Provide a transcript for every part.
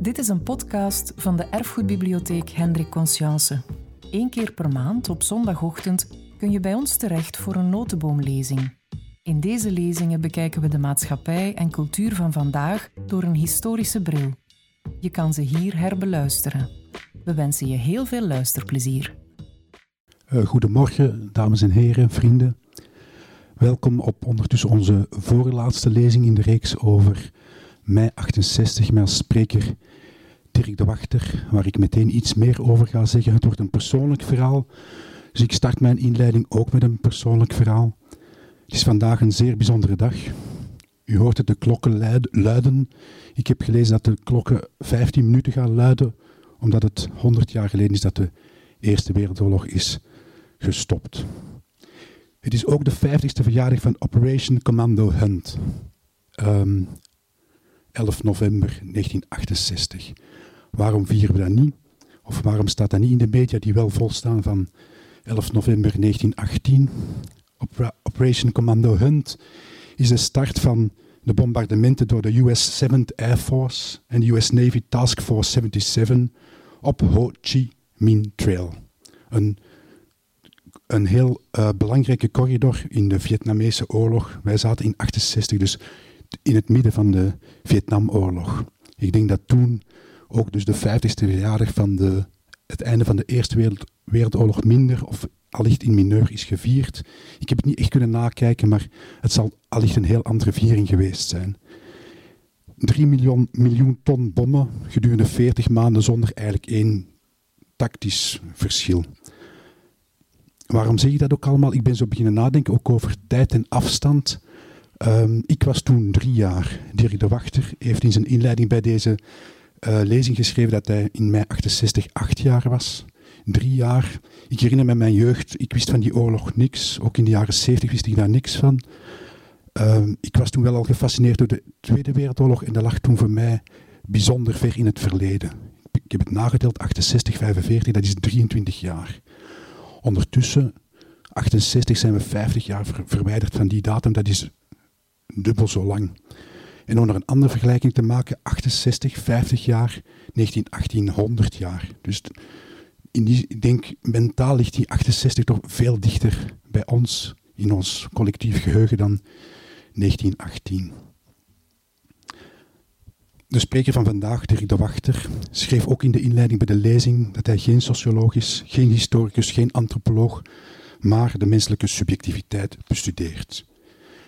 Dit is een podcast van de Erfgoedbibliotheek Hendrik Conscience. Eén keer per maand op zondagochtend kun je bij ons terecht voor een notenboomlezing. In deze lezingen bekijken we de maatschappij en cultuur van vandaag door een historische bril. Je kan ze hier herbeluisteren. We wensen je heel veel luisterplezier. Uh, goedemorgen, dames en heren, vrienden. Welkom op ondertussen onze voorlaatste lezing in de reeks over mei 68 met spreker Dirk de Wachter, waar ik meteen iets meer over ga zeggen. Het wordt een persoonlijk verhaal, dus ik start mijn inleiding ook met een persoonlijk verhaal. Het is vandaag een zeer bijzondere dag. U hoort het de klokken luiden. Ik heb gelezen dat de klokken 15 minuten gaan luiden, omdat het 100 jaar geleden is dat de Eerste Wereldoorlog is gestopt. Het is ook de 50ste verjaardag van Operation Commando Hunt. Um, ehm, 11 november 1968. Waarom vieren we dat niet? Of waarom staat dat niet in de media die wel volstaan van 11 november 1918? Operation Commando Hunt is de start van de bombardementen door de US 7th Air Force en de US Navy Task Force 77 op Ho Chi Minh Trail. Een, een heel uh, belangrijke corridor in de Vietnamese oorlog. Wij zaten in 68, dus in het midden van de Vietnamoorlog. Ik denk dat toen ook dus de 50ste verjaardag van de, het einde van de Eerste Wereld, Wereldoorlog minder of allicht in mineur is gevierd. Ik heb het niet echt kunnen nakijken, maar het zal allicht een heel andere viering geweest zijn. 3 miljoen, miljoen ton bommen gedurende 40 maanden zonder eigenlijk één tactisch verschil. Waarom zeg ik dat ook allemaal? Ik ben zo beginnen nadenken ook over tijd en afstand. Um, ik was toen drie jaar. Dirk de Wachter heeft in zijn inleiding bij deze uh, lezing geschreven dat hij in mei 68 acht jaar was. Drie jaar. Ik herinner me mijn jeugd, ik wist van die oorlog niks. Ook in de jaren 70 wist ik daar niks van. Um, ik was toen wel al gefascineerd door de Tweede Wereldoorlog en dat lag toen voor mij bijzonder ver in het verleden. Ik heb het nageteld, 68, 45, dat is 23 jaar. Ondertussen, 68 zijn we 50 jaar verwijderd van die datum, dat is dubbel zo lang. En om er een andere vergelijking te maken, 68, 50 jaar, 1918, 100 jaar. Dus in die, ik denk, mentaal ligt die 68 toch veel dichter bij ons, in ons collectief geheugen, dan 1918. De spreker van vandaag, Dirk de Wachter, schreef ook in de inleiding bij de lezing dat hij geen socioloog is, geen historicus, geen antropoloog, maar de menselijke subjectiviteit bestudeert.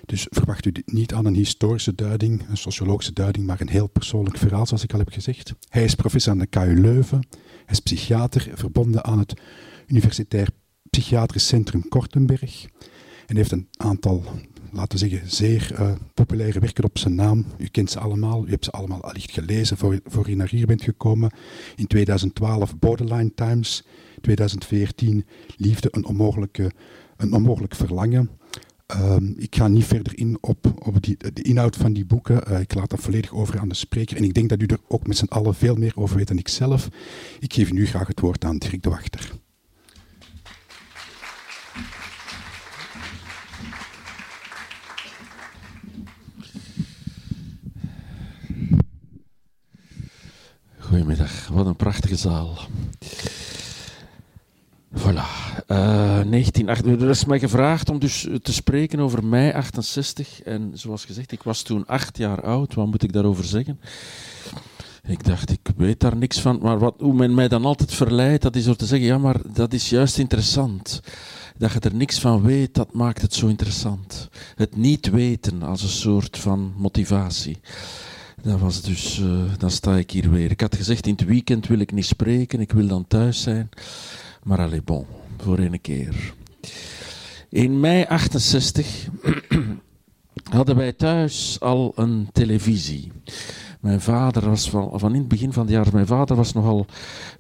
Dus verwacht u niet aan een historische duiding, een sociologische duiding, maar een heel persoonlijk verhaal, zoals ik al heb gezegd. Hij is professor aan de KU Leuven. Hij is psychiater, verbonden aan het Universitair Psychiatrisch Centrum Kortenberg. En heeft een aantal, laten we zeggen, zeer uh, populaire werken op zijn naam. U kent ze allemaal, u hebt ze allemaal allicht gelezen voor, voor u naar hier bent gekomen. In 2012 Borderline Times, 2014 Liefde, een, onmogelijke, een onmogelijk verlangen. Um, ik ga niet verder in op, op die, de inhoud van die boeken. Uh, ik laat dat volledig over aan de spreker. En ik denk dat u er ook met z'n allen veel meer over weet dan ik zelf. Ik geef nu graag het woord aan Dirk de Wachter. Goedemiddag, wat een prachtige zaal. Voilà. Uh, eh, 19, er is mij gevraagd om dus te spreken over mei 68. En zoals gezegd, ik was toen acht jaar oud. Wat moet ik daarover zeggen? Ik dacht, ik weet daar niks van. Maar wat, hoe men mij dan altijd verleidt, dat is door te zeggen: ja, maar dat is juist interessant. Dat je er niks van weet, dat maakt het zo interessant. Het niet weten als een soort van motivatie. Dat was dus, uh, dan sta ik hier weer. Ik had gezegd: in het weekend wil ik niet spreken, ik wil dan thuis zijn. Maar allez, bon, voor een keer. In mei 68 hadden wij thuis al een televisie. Mijn vader was van, van in het begin van het jaar, mijn vader was nogal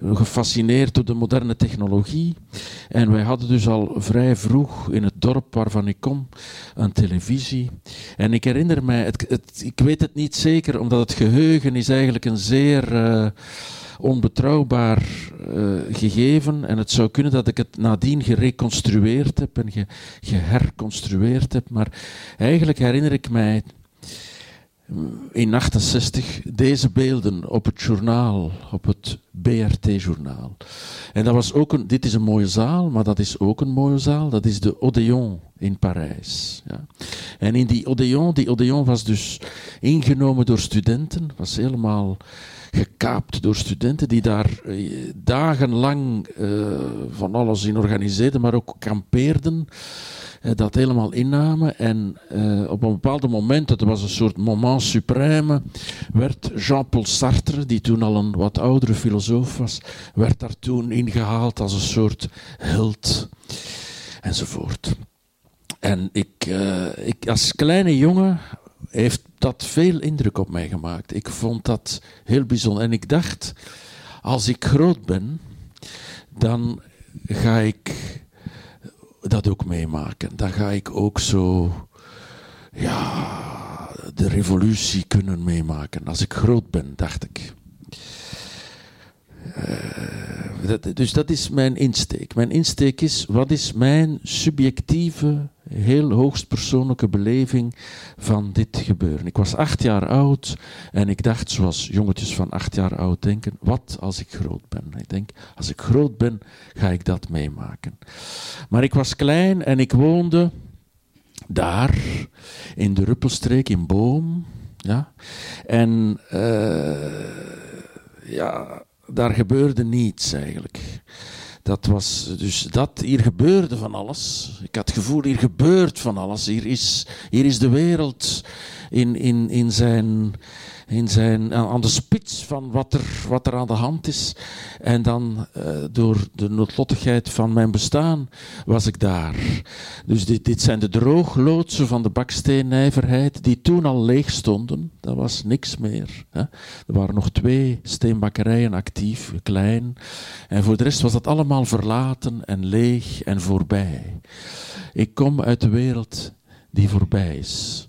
gefascineerd door de moderne technologie. En wij hadden dus al vrij vroeg in het dorp waarvan ik kom een televisie. En ik herinner mij, het, ik weet het niet zeker, omdat het geheugen is eigenlijk een zeer... Uh, onbetrouwbaar uh, gegeven. En het zou kunnen dat ik het nadien gereconstrueerd heb en ge, geherconstrueerd heb. Maar eigenlijk herinner ik mij in 68 deze beelden op het journaal, op het BRT-journaal. En dat was ook een, dit is een mooie zaal, maar dat is ook een mooie zaal. Dat is de Odéon in Parijs. Ja. En in die Odéon, die Odéon was dus ingenomen door studenten, was helemaal gekaapt door studenten die daar eh, dagenlang uh, van alles in organiseerden, maar ook kampeerden. Uh, dat helemaal innamen. En op een bepaald moment, dat was een soort moment suprême, werd Jean-Paul Sartre, die toen al een wat oudere filosoof was, werd daar toen ingehaald als een soort held. Enzovoort. En ik, ik als kleine jongen heeft dat veel indruk op mij gemaakt. Ik vond dat heel bijzonder. En ik dacht, als ik groot ben, dan ga ik dat ook meemaken. Dan ga ik ook zo, ja, de revolutie kunnen meemaken. Als ik groot ben, dacht ik. Dat, dus dat is mijn insteek. Mijn insteek is, wat is mijn subjectieve heel hoogst persoonlijke beleving van dit gebeuren. Ik was acht jaar oud en ik dacht, zoals jongetjes van acht jaar oud denken, wat als ik groot ben? Ik denk, als ik groot ben, ga ik dat meemaken. Maar ik was klein en ik woonde daar in de Ruppelstreek in Boom. Ja? En uh, ja, daar gebeurde niets eigenlijk. Dat was dus dat, hier gebeurde van alles. Ik had het gevoel, hier gebeurt van alles. Hier is, hier is de wereld in, in, in zijn, in zijn, aan de spits van wat er, wat er aan de hand is. En dan uh, door de noodlottigheid van mijn bestaan was ik daar. Dus dit, dit zijn de droogloodsen van de baksteennijverheid die toen al leeg stonden. Dat was niks meer. Hè. Er waren nog twee steenbakkerijen actief, klein. En voor de rest was dat allemaal verlaten en leeg en voorbij. Ik kom uit de wereld die voorbij is.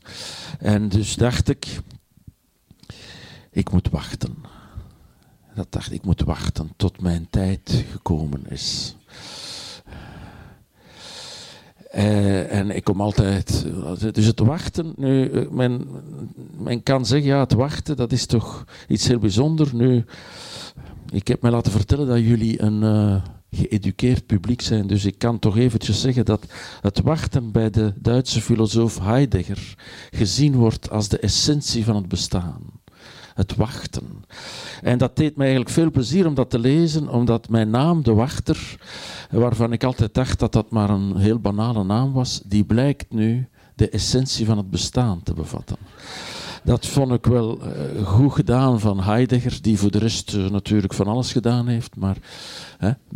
En dus dacht ik, ik moet wachten. Dat dacht ik, moet wachten tot mijn tijd gekomen is. Uh, en ik kom altijd. Dus het wachten. Nu, eh, men, men kan zeggen, ja, het wachten, dat is toch iets heel bijzonders. Nu, ik heb mij laten vertellen dat jullie een uh, geëduceerd publiek zijn. Dus ik kan toch eventjes zeggen dat het wachten bij de Duitse filosoof Heidegger gezien wordt als de essentie van het bestaan het wachten. En dat deed mij eigenlijk veel plezier om dat te lezen, omdat mijn naam, de wachter, waarvan ik altijd dacht dat dat maar een heel banale naam was, die blijkt nu de essentie van het bestaan te bevatten. Dat vond ik wel uh, goed gedaan van Heidegger, die voor de rest uh, natuurlijk van alles gedaan heeft. Maar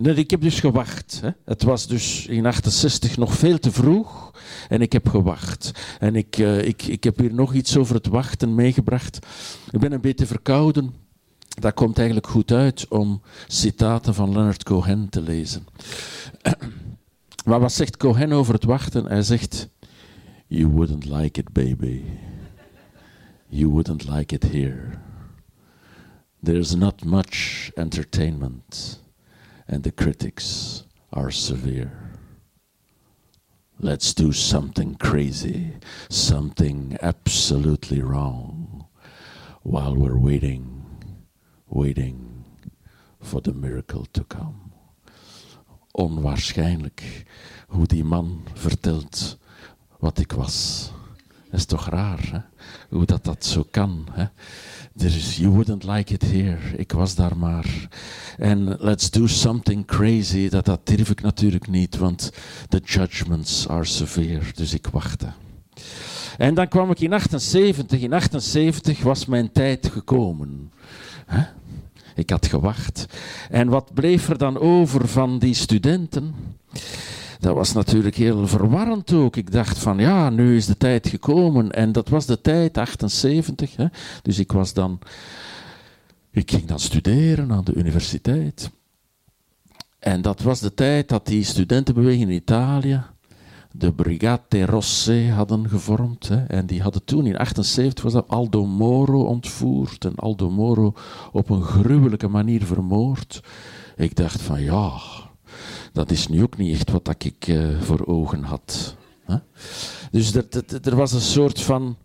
ik heb dus gewacht. Hè. Het was dus in 68 nog veel te vroeg en ik heb gewacht. En ik, uh, ik, ik heb hier nog iets over het wachten meegebracht. Ik ben een beetje verkouden. Dat komt eigenlijk goed uit om citaten van Leonard Cohen te lezen. Maar wat zegt Cohen over het wachten? Hij zegt: You wouldn't like it, baby. You wouldn't like it here. There's not much entertainment, and the critics are severe. Let's do something crazy, something absolutely wrong, while we're waiting, waiting for the miracle to come. Onwaarschijnlijk hoe die man vertelt wat ik was. Dat is toch raar, hè? hoe dat, dat zo kan. Hè? Is, you wouldn't like it here. Ik was daar maar. En let's do something crazy. Dat, dat durf ik natuurlijk niet, want the judgments are severe. Dus ik wachtte. En dan kwam ik in 78. In 78 was mijn tijd gekomen. Ik had gewacht. En wat bleef er dan over van die studenten? Dat was natuurlijk heel verwarrend ook. Ik dacht van ja, nu is de tijd gekomen. En dat was de tijd, 78. Hè. Dus ik was dan. Ik ging dan studeren aan de universiteit. En dat was de tijd dat die studentenbeweging in Italië de Brigate Rosse hadden gevormd. Hè. En die hadden toen in 78 was dat Aldo Moro ontvoerd en Aldo Moro op een gruwelijke manier vermoord. Ik dacht van ja, dat is nu ook niet echt wat ik uh, voor ogen had. Dus er, er, er, was een soort van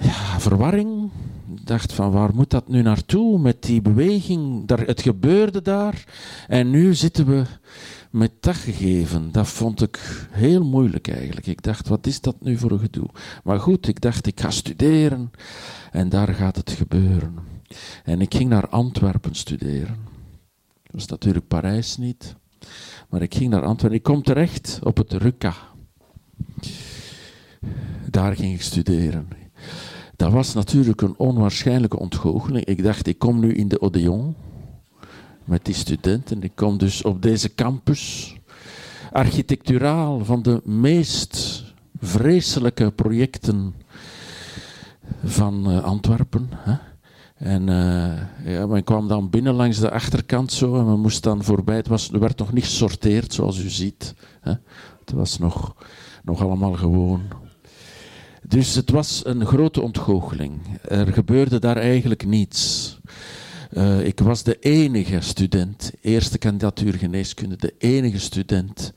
ja, verwarring. Ik dacht van waar moet dat nu naartoe met die beweging? Daar, het gebeurde daar en nu zitten we met dat gegeven. Dat vond ik heel moeilijk eigenlijk. Ik dacht, wat is dat nu voor een gedoe? Maar goed, ik dacht, ik ga studeren en daar gaat het gebeuren. En ik ging naar Antwerpen studeren. Dat was natuurlijk Parijs niet. Maar ik ging naar Antwerpen. Ik kom terecht op het RUCA. Daar ging ik studeren. Dat was natuurlijk een onwaarschijnlijke ontgoocheling. Ik dacht, ik kom nu in de Odeon met die studenten. Ik kom dus op deze campus, architecturaal, van de meest vreselijke projecten van uh, Antwerpen. Hè. En uh, ja, men kwam dan binnen langs de achterkant zo en men moest dan voorbij. Het was, er werd nog niet gesorteerd, zoals u ziet. Hè. Het was nog, nog allemaal gewoon. Dus het was een grote ontgoocheling. Er gebeurde daar eigenlijk niets. Uh, ik was de enige student, eerste kandidatuur geneeskunde, de enige student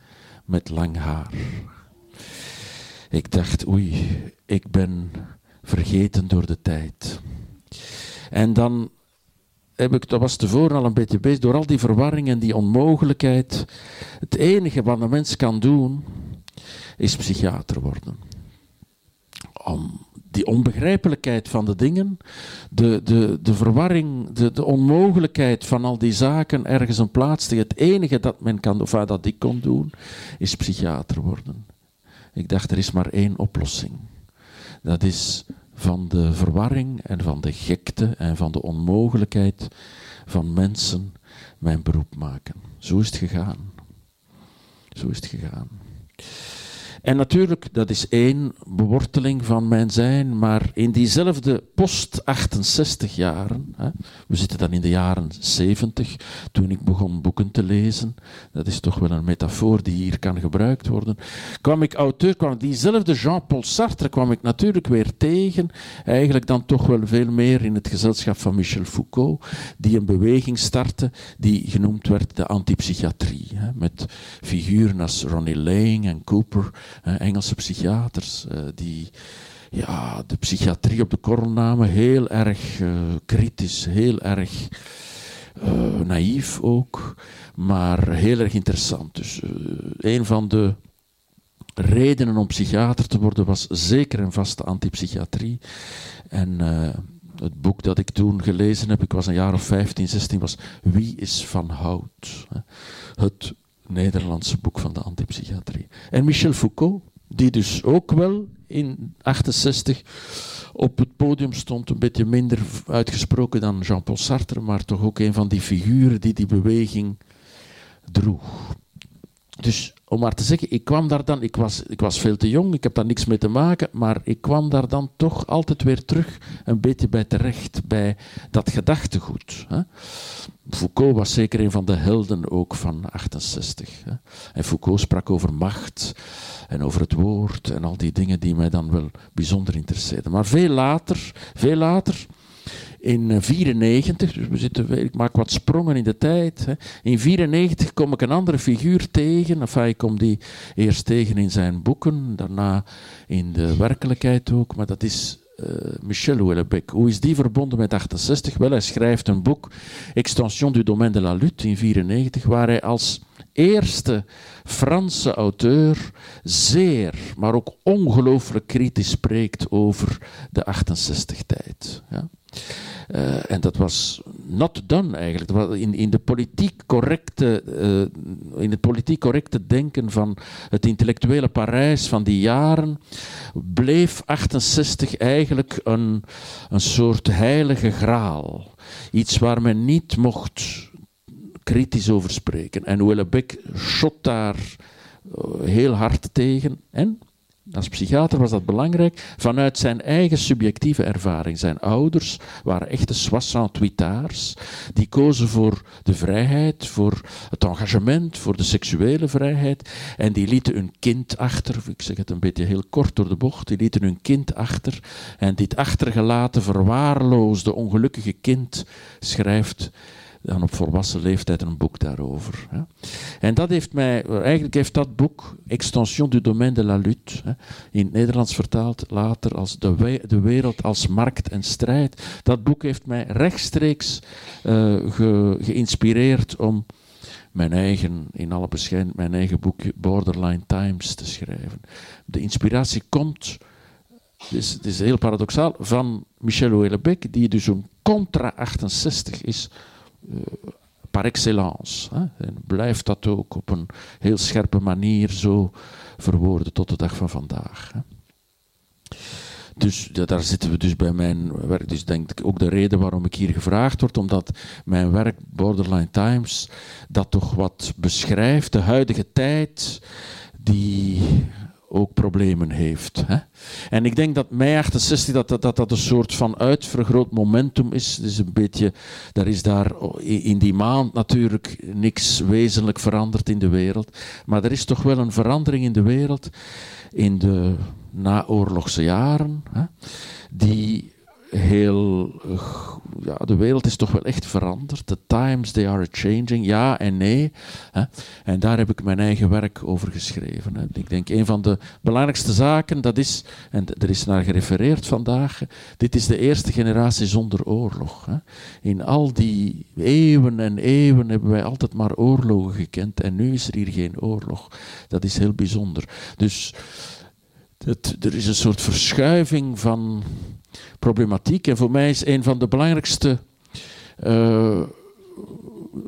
met lang haar. Ik dacht, oei, ik ben vergeten door de tijd. En dan heb ik, dat was tevoren al een beetje bezig, door al die verwarring en die onmogelijkheid. Het enige wat een mens kan doen, is psychiater worden. Om die onbegrijpelijkheid van de dingen, de, de, de verwarring, de, de onmogelijkheid van al die zaken ergens een plaats te Het enige dat men kan, of dat ik kon doen, is psychiater worden. Ik dacht, er is maar één oplossing. Dat is van de verwarring en van de gekte en van de onmogelijkheid van mensen mijn beroep maken. Zo is het gegaan. Zo is het gegaan. En natuurlijk, dat is één beworteling van mijn zijn, maar in diezelfde post-68 jaren, hè, we zitten dan in de jaren 70, toen ik begon boeken te lezen, dat is toch wel een metafoor die hier kan gebruikt worden, kwam ik auteur, kwam diezelfde Jean-Paul Sartre kwam ik natuurlijk weer tegen, eigenlijk dan toch wel veel meer in het gezelschap van Michel Foucault, die een beweging startte die genoemd werd de antipsychiatrie, hè, met figuren als Ronnie Lang en Cooper, Engelse psychiaters uh, die ja, de psychiatrie op de korrel namen, heel erg uh, kritisch, heel erg naïef ook, maar heel erg interessant. Dus een van de redenen om psychiater te worden was zeker en vast de antipsychiatrie. En het boek dat ik toen gelezen heb, ik was een jaar of 15, 16, was Wie is van hout? Het Nederlandse boek van de antipsychiatrie. En Michel Foucault, die dus ook wel in 68 op het podium stond, een beetje minder uitgesproken dan Jean-Paul Sartre, maar toch ook een van die figuren die die beweging droeg. Dus om maar te zeggen, ik kwam daar dan, ik was, ik was veel te jong, ik heb daar niks mee te maken, maar ik kwam daar dan toch altijd weer terug een beetje bij terecht, bij dat gedachtegoed. Hè. Foucault was zeker een van de helden ook van 68. Hè. En Foucault sprak over macht en over het woord en al die dingen die mij dan wel bijzonder interesseerden. Maar veel later, veel later in 1994, dus we zitten, ik maak wat sprongen in de tijd. Hè. In 1994 kom ik een andere figuur tegen. Enfin, ik kom die eerst tegen in zijn boeken, daarna in de werkelijkheid ook. Maar dat is uh, Michel Houellebecq. Hoe is die verbonden met 68? Wel, hij schrijft een boek, Extension du domaine de la lutte, in 1994, waar hij als eerste Franse auteur zeer, maar ook ongelooflijk kritisch spreekt over de 68-tijd. Ja. Uh, en dat was not done eigenlijk. In, in, de politiek correcte, uh, in het politiek correcte denken van het intellectuele Parijs van die jaren bleef 68 eigenlijk een, een soort heilige graal. Iets waar men niet mocht kritisch over spreken. En Houellebecq shot daar uh, heel hard tegen. En als psychiater was dat belangrijk vanuit zijn eigen subjectieve ervaring. Zijn ouders waren echte soixante-huitards. Die kozen voor de vrijheid, voor het engagement, voor de seksuele vrijheid. En die lieten hun kind achter, ik zeg het een beetje heel kort door de bocht, die lieten hun kind achter. En dit achtergelaten, verwaarloosde, ongelukkige kind schrijft dan op volwassen leeftijd een boek daarover. Hè. En dat heeft mij, eigenlijk heeft dat boek, Extension du domaine de la lutte, in het Nederlands vertaald later als de, de wereld als markt en strijd, dat boek heeft mij rechtstreeks ge, geïnspireerd om mijn eigen, in alle bescheidenheid, mijn eigen boekje Borderline Times te schrijven. De inspiratie komt, het is, het is heel paradoxaal, van Michel Houellebecq, die dus een contra 68 is, par excellence. Hè. En blijft dat ook op een heel scherpe manier zo verwoorden tot de dag van vandaag. Hè. Dus daar zitten we dus bij mijn werk. Dus denk ik ook de reden waarom ik hier gevraagd word, omdat mijn werk Borderline Times dat toch wat beschrijft, de huidige tijd die ook problemen heeft. Hè? En ik denk dat mei 68 dat, dat, dat, dat een soort van uitvergroot momentum is. Dus een beetje, er is daar in die maand natuurlijk niks wezenlijk veranderd in de wereld. Maar er is toch wel een verandering in de wereld in de naoorlogse jaren, hè, die heel. Ja, de wereld is toch wel echt veranderd. The times they are changing, ja en nee. En daar heb ik mijn eigen werk over geschreven. Hè. Ik denk een van de belangrijkste zaken, dat is, en er is naar gerefereerd vandaag, dit is de eerste generatie zonder oorlog. Hè. In al die eeuwen en eeuwen hebben wij altijd maar oorlogen gekend en nu is er hier geen oorlog. Dat is heel bijzonder. Dus er is een soort verschuiving van problematiek. En voor mij is een van de belangrijkste uh,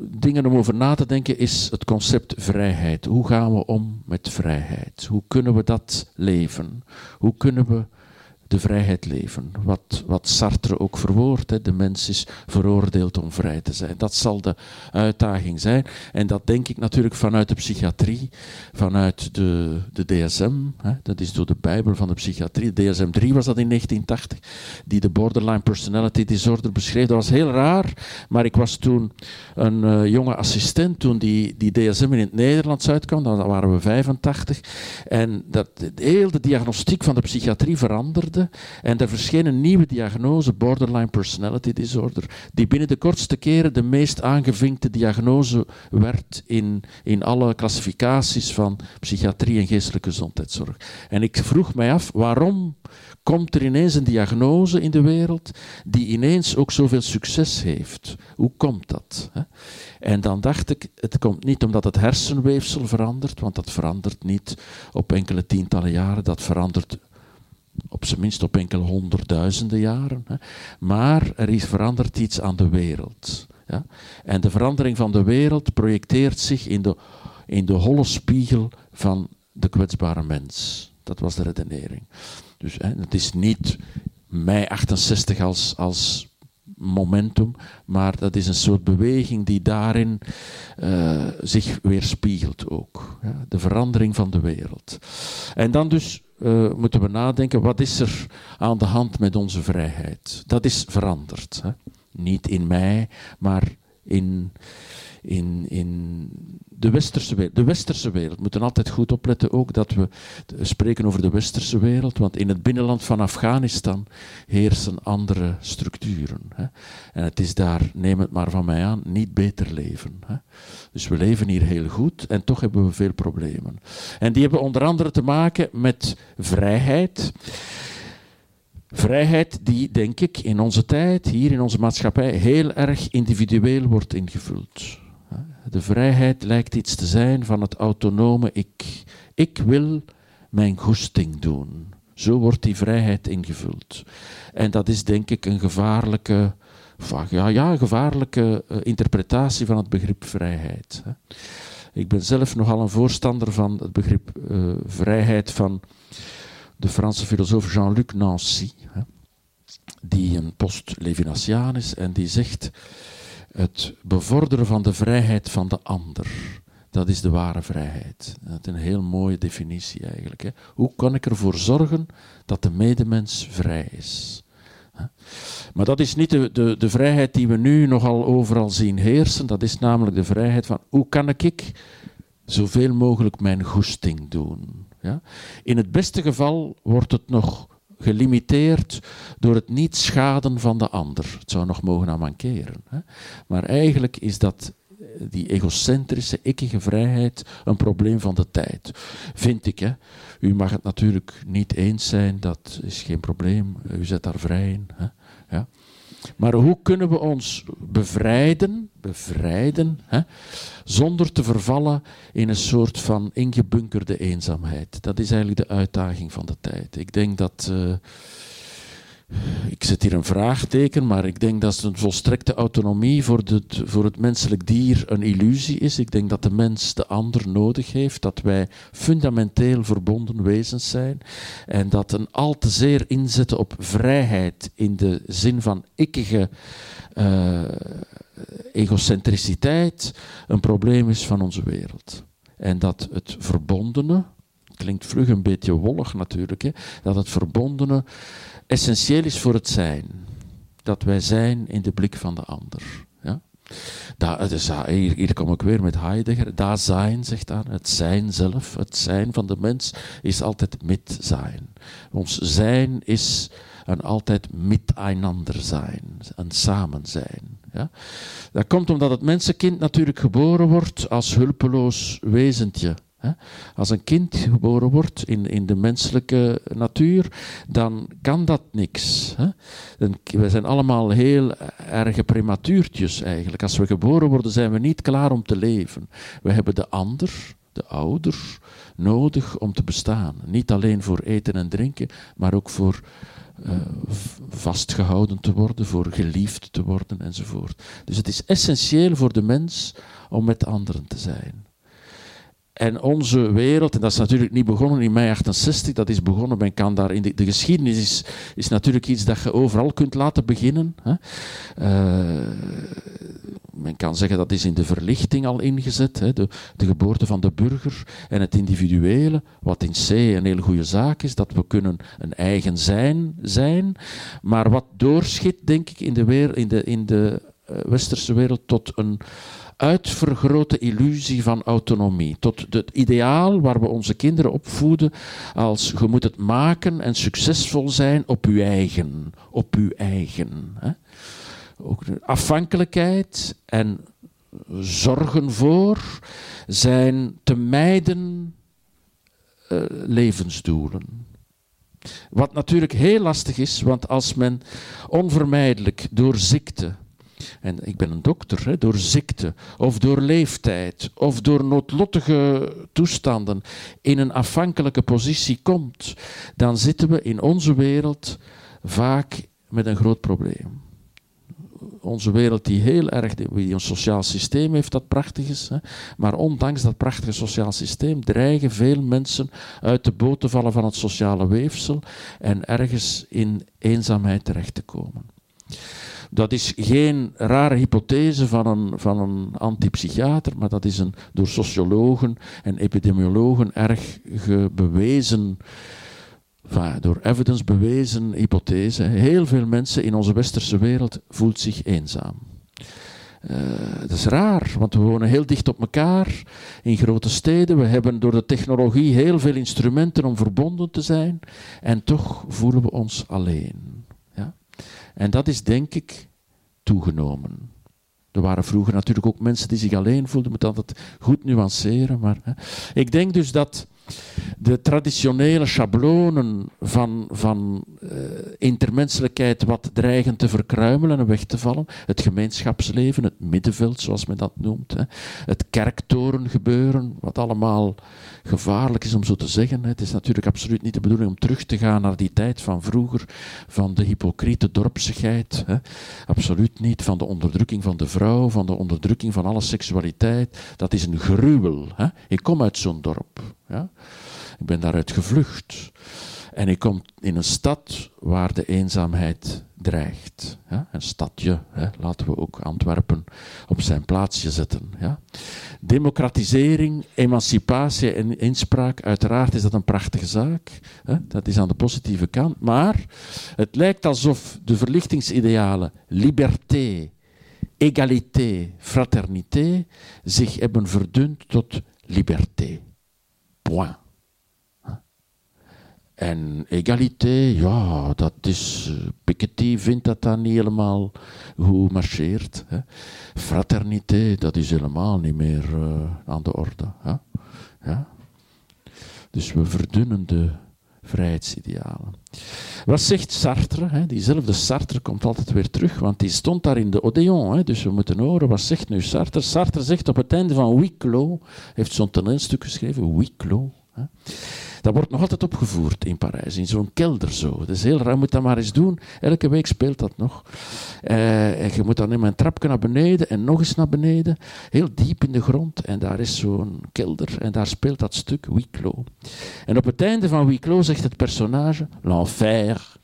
dingen om over na te denken, is het concept vrijheid. Hoe gaan we om met vrijheid? Hoe kunnen we dat leven? Hoe kunnen we de vrijheid leven. Wat, wat Sartre ook verwoordt, hè. de mens is veroordeeld om vrij te zijn. Dat zal de uitdaging zijn. En dat denk ik natuurlijk vanuit de psychiatrie, vanuit de, de DSM. Hè. Dat is door de Bijbel van de psychiatrie. DSM-3 was dat in 1980, die de borderline personality disorder beschreef. Dat was heel raar, maar ik was toen een uh, jonge assistent toen die, die DSM in het Nederlands uitkwam. Dan waren we 85. En dat, heel de diagnostiek van de psychiatrie veranderde. En er verscheen een nieuwe diagnose, borderline personality disorder, die binnen de kortste keren de meest aangevinkte diagnose werd in, in alle klassificaties van psychiatrie en geestelijke gezondheidszorg. En ik vroeg mij af, waarom komt er ineens een diagnose in de wereld die ineens ook zoveel succes heeft? Hoe komt dat? En dan dacht ik, het komt niet omdat het hersenweefsel verandert, want dat verandert niet op enkele tientallen jaren, dat verandert op zijn minst op enkele honderdduizenden jaren. Hè. Maar er is veranderd iets aan de wereld. Ja. En de verandering van de wereld projecteert zich in de, in de holle spiegel van de kwetsbare mens. Dat was de redenering. Dus hè, het is niet mei 68 als, als momentum, maar dat is een soort beweging die daarin uh, zich weerspiegelt ook. Ja, de verandering van de wereld. En dan dus uh, moeten we nadenken, wat is er aan de hand met onze vrijheid? Dat is veranderd. Hè? Niet in mij, maar in, in, in de westerse wereld. De westerse wereld. We moeten altijd goed opletten ook dat we spreken over de westerse wereld, want in het binnenland van Afghanistan heersen andere structuren. Hè. En het is daar, neem het maar van mij aan, niet beter leven. Hè. Dus we leven hier heel goed en toch hebben we veel problemen. En die hebben onder andere te maken met vrijheid. Vrijheid die, denk ik, in onze tijd, hier in onze maatschappij, heel erg individueel wordt ingevuld. De vrijheid lijkt iets te zijn van het autonome ik. Ik wil mijn goesting doen. Zo wordt die vrijheid ingevuld. En dat is denk ik een gevaarlijke, ja, ja, gevaarlijke uh, interpretatie van het begrip vrijheid. Ik ben zelf nogal een voorstander van het begrip uh, vrijheid van de Franse filosoof Jean-Luc Nancy, hè, die een post-Levinasiaan is en die zegt het bevorderen van de vrijheid van de ander. Dat is de ware vrijheid. Dat is een heel mooie definitie eigenlijk. Hè. Hoe kan ik ervoor zorgen dat de medemens vrij is? Maar dat is niet de, de, de vrijheid die we nu nogal overal zien heersen. Dat is namelijk de vrijheid van hoe kan ik zoveel mogelijk mijn goesting doen. Ja? In het beste geval wordt het nog gelimiteerd door het niet schaden van de ander. Het zou nog mogen aan mankeren. Hè? Maar eigenlijk is dat die egocentrische, ikkige vrijheid een probleem van de tijd. Vind ik. Hè. U mag het natuurlijk niet eens zijn, dat is geen probleem. U zet daar vrij in. Hè. Ja. Maar hoe kunnen we ons bevrijden, bevrijden hè, zonder te vervallen in een soort van ingebunkerde eenzaamheid? Dat is eigenlijk de uitdaging van de tijd. Ik denk dat. Uh, ik zet hier een vraagteken, maar ik denk dat een volstrekte autonomie voor, voor het menselijk dier een illusie is. Ik denk dat de mens de ander nodig heeft, dat wij fundamenteel verbonden wezens zijn en dat een al te zeer inzetten op vrijheid in de zin van ikkige uh, egocentriciteit een probleem is van onze wereld. En dat het verbondene, klinkt vlug een beetje wollig natuurlijk, hè, dat het verbondene essentieel is voor het zijn. Dat wij zijn in de blik van de ander. Ja? Da, dus, hier, kom ik weer met Heidegger. Daar zijn, zegt hij, het zijn zelf. Het zijn van de mens is altijd met zijn. Ons zijn is een altijd miteinander zijn, een samen zijn. Ja? Dat komt omdat het mensenkind natuurlijk geboren wordt als hulpeloos wezentje. Als een kind geboren wordt in, in de menselijke natuur, dan kan dat niks. We zijn allemaal heel erge prematuurtjes eigenlijk. Als we geboren worden, zijn we niet klaar om te leven. We hebben de ander, de ouder, nodig om te bestaan. Niet alleen voor eten en drinken, maar ook voor uh, vastgehouden te worden, voor geliefd te worden enzovoort. Dus het is essentieel voor de mens om met anderen te zijn. En onze wereld, en dat is natuurlijk niet begonnen in mei 68, dat is begonnen, men kan daar in de, de geschiedenis is, is natuurlijk iets dat je overal kunt laten beginnen. Hè. Uh, men kan zeggen dat is in de verlichting al ingezet, hè, de, de, geboorte van de burger en het individuele, wat in C een hele goede zaak is, dat we kunnen een eigen zijn zijn, maar wat doorschiet, denk ik, in de, weer, in de, in de uh, westerse wereld tot een uitvergrote illusie van autonomie. Tot het ideaal waar we onze kinderen opvoeden als je moet het maken en succesvol zijn op je eigen. Op uw eigen. Hè. Ook afhankelijkheid en zorgen voor zijn te mijden uh, levensdoelen. Wat natuurlijk heel lastig is, want als men onvermijdelijk door ziekte, en ik ben een dokter, hè, door ziekte of door leeftijd of door noodlottige toestanden in een afhankelijke positie komt, dan zitten we in onze wereld vaak met een groot probleem. Onze wereld die heel erg, die een sociaal systeem heeft dat prachtig is, hè, maar ondanks dat prachtige sociaal systeem dreigen veel mensen uit de boot te vallen van het sociale weefsel en ergens in eenzaamheid terecht te komen. Dat is geen rare hypothese van een, van een antipsychiater, maar dat is een door sociologen en epidemiologen erg bewezen, enfin, door evidence bewezen hypothese. Heel veel mensen in onze westerse wereld voelt zich eenzaam. Uh, dat is raar, want we wonen heel dicht op elkaar in grote steden. We hebben door de technologie heel veel instrumenten om verbonden te zijn. En toch voelen we ons alleen. En dat is denk ik toegenomen. Er waren vroeger natuurlijk ook mensen die zich alleen voelden, moet dat goed nuanceren. Maar, hè. Ik denk dus dat de traditionele schablonen van, van uh, intermenselijkheid wat dreigen te verkruimelen en weg te vallen. Het gemeenschapsleven, het middenveld zoals men dat noemt. Hè. Het kerktorengebeuren, wat allemaal gevaarlijk is om zo te zeggen. Het is natuurlijk absoluut niet de bedoeling om terug te gaan naar die tijd van vroeger, van de hypocriete dorpsigheid. Hè. Absoluut niet, van de onderdrukking van de vrouw, van de onderdrukking van alle seksualiteit. Dat is een gruwel. Hè. Ik kom uit zo'n dorp. Ja. Ik ben daaruit gevlucht. En ik kom in een stad waar de eenzaamheid dreigt. Ja? Een stadje, hè? laten we ook Antwerpen op zijn plaatsje zetten. Ja? Democratisering, emancipatie en inspraak, uiteraard is dat een prachtige zaak. Hè? Dat is aan de positieve kant. Maar het lijkt alsof de verlichtingsidealen liberté, égalité, fraternité zich hebben verdund tot liberté. Point. En egalité, ja, dat is. Uh, Piketty vindt dat dat niet helemaal goed marcheert. Hè. Fraternité, dat is helemaal niet meer uh, aan de orde. Hè. Ja? Dus we verdunnen de vrijheidsidealen. Wat zegt Sartre? Hè? Diezelfde Sartre komt altijd weer terug, want die stond daar in de Odeon. Hè? Dus we moeten horen, wat zegt nu Sartre? Sartre zegt op het einde van Huis heeft zo'n toneelstuk geschreven, Huis Hè? Dat wordt nog altijd opgevoerd in Parijs, in zo'n kelder zo. Dat is heel raar, moet dat maar eens doen. Elke week speelt dat nog. Uh, je moet dan in een trapje naar beneden en nog eens naar beneden. Heel diep in de grond. En daar is zo'n kelder en daar speelt dat stuk Huis En op het einde van Huis zegt het personage, l'enfer,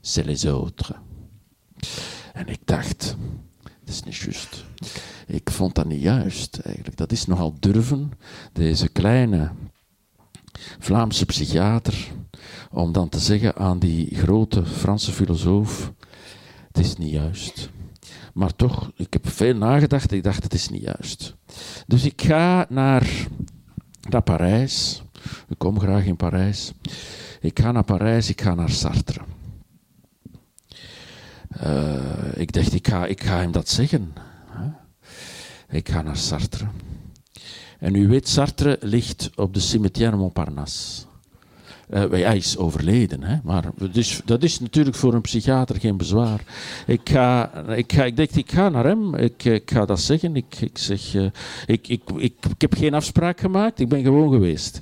c'est les autres. En ik dacht, dat is niet juist. Ik vond dat niet juist eigenlijk. Dat is nogal durven, deze kleine Vlaamse psychiater, om dan te zeggen aan die grote Franse filosoof: het is niet juist. Maar toch, ik heb veel nagedacht, ik dacht het is niet juist. Dus ik ga naar, naar Parijs. Ik kom graag in Parijs. Ik ga naar Parijs, ik ga naar Sartre. Uh, ik dacht, ik ga, ik ga hem dat zeggen. Ik ga naar Sartre. En u weet, Sartre ligt op de cimetière Montparnasse. Uh, hij is overleden, hè? maar dus, dat is natuurlijk voor een psychiater geen bezwaar. Ik, ga, ik, ga, ik denk, ik ga naar hem, ik, ga dat zeggen. Ik, ik, zeg, uh, ik, ik, ik, ik heb geen afspraak gemaakt, ik ben gewoon geweest.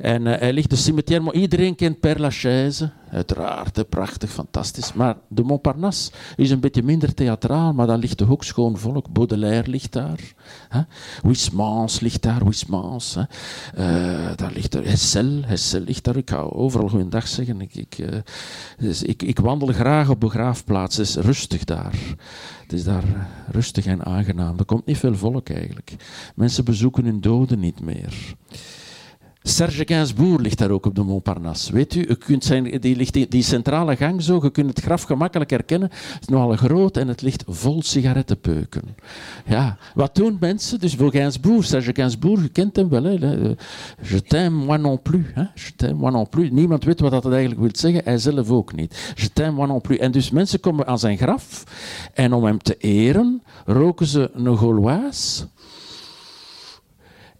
En uh, hij ligt de cimetière, iedereen kent Père Lachaise. Uiteraard, prachtig, fantastisch. Maar de Montparnasse is een beetje minder theatraal, maar dan ligt toch ook schoon volk. Baudelaire ligt daar. Hè? Huysmans ligt daar, Huysmans. Hè? Uh, daar ligt er Hessel, Hessel ligt daar. Ik ga overal goeiedag zeggen. Ik, ik, uh, dus ik, ik, wandel graag op begraafplaatsen. Het is rustig daar. Het is daar rustig en aangenaam. Er komt niet veel volk eigenlijk. Mensen bezoeken hun doden niet meer. Serge Gainsbourg ligt daar ook op de Montparnasse. Weet u, u kunt zijn, die, ligt die, centrale gang zo, je kunt het graf gemakkelijk herkennen. Het is nogal groot en het ligt vol sigarettenpeuken. Ja, wat doen mensen? Dus voor Gainsbourg, Serge Gainsbourg, je kent hem wel. Hè? Je t'aime moi non plus. Hè? Je t'aime moi non plus. Niemand weet wat dat eigenlijk wil zeggen, hij zelf ook niet. Je t'aime moi non plus. En dus mensen komen aan zijn graf en om hem te eren roken ze een Gauloise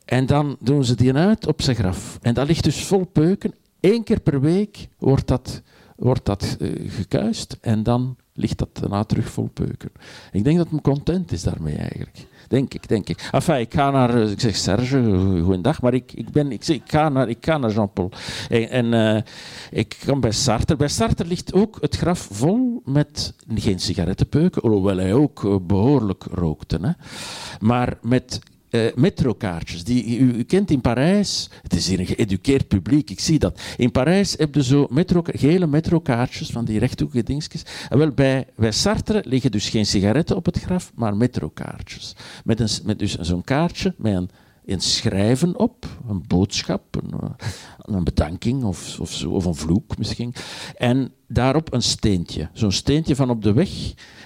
en dan doen ze die uit op zijn graf. En dat ligt dus vol peuken. Eén keer per week wordt dat, wordt dat uh, gekuist en dan ligt dat daarna terug vol peuken. Ik denk dat hij content is daarmee eigenlijk. Denk ik, denk ik. Enfin, ik ga naar, eh, ik zeg Serge, goeiedag, maar ik, ik, ben, ik, zeg, ik, ga naar, ik naar Jean-Paul. En, en ik kom bij Sartre. Bij Sartre ligt ook het graf vol met geen sigarettenpeuken, hoewel hij ook behoorlijk rookte. Hè. Maar met uh, metrokaartjes. Die, u, u, kent in Parijs, het is hier een geëduceerd publiek, ik zie dat. In Parijs heb je zo metro, gele metrokaartjes van die rechthoekige dingetjes. En wel, bij, bij Sartre liggen dus geen sigaretten op het graf, maar metrokaartjes. Met, een, met dus zo'n kaartje met een, een schrijven op, een boodschap, een, eh, een bedanking of, of, zo, of een vloek misschien. En daarop een steentje. Zo'n steentje van op de weg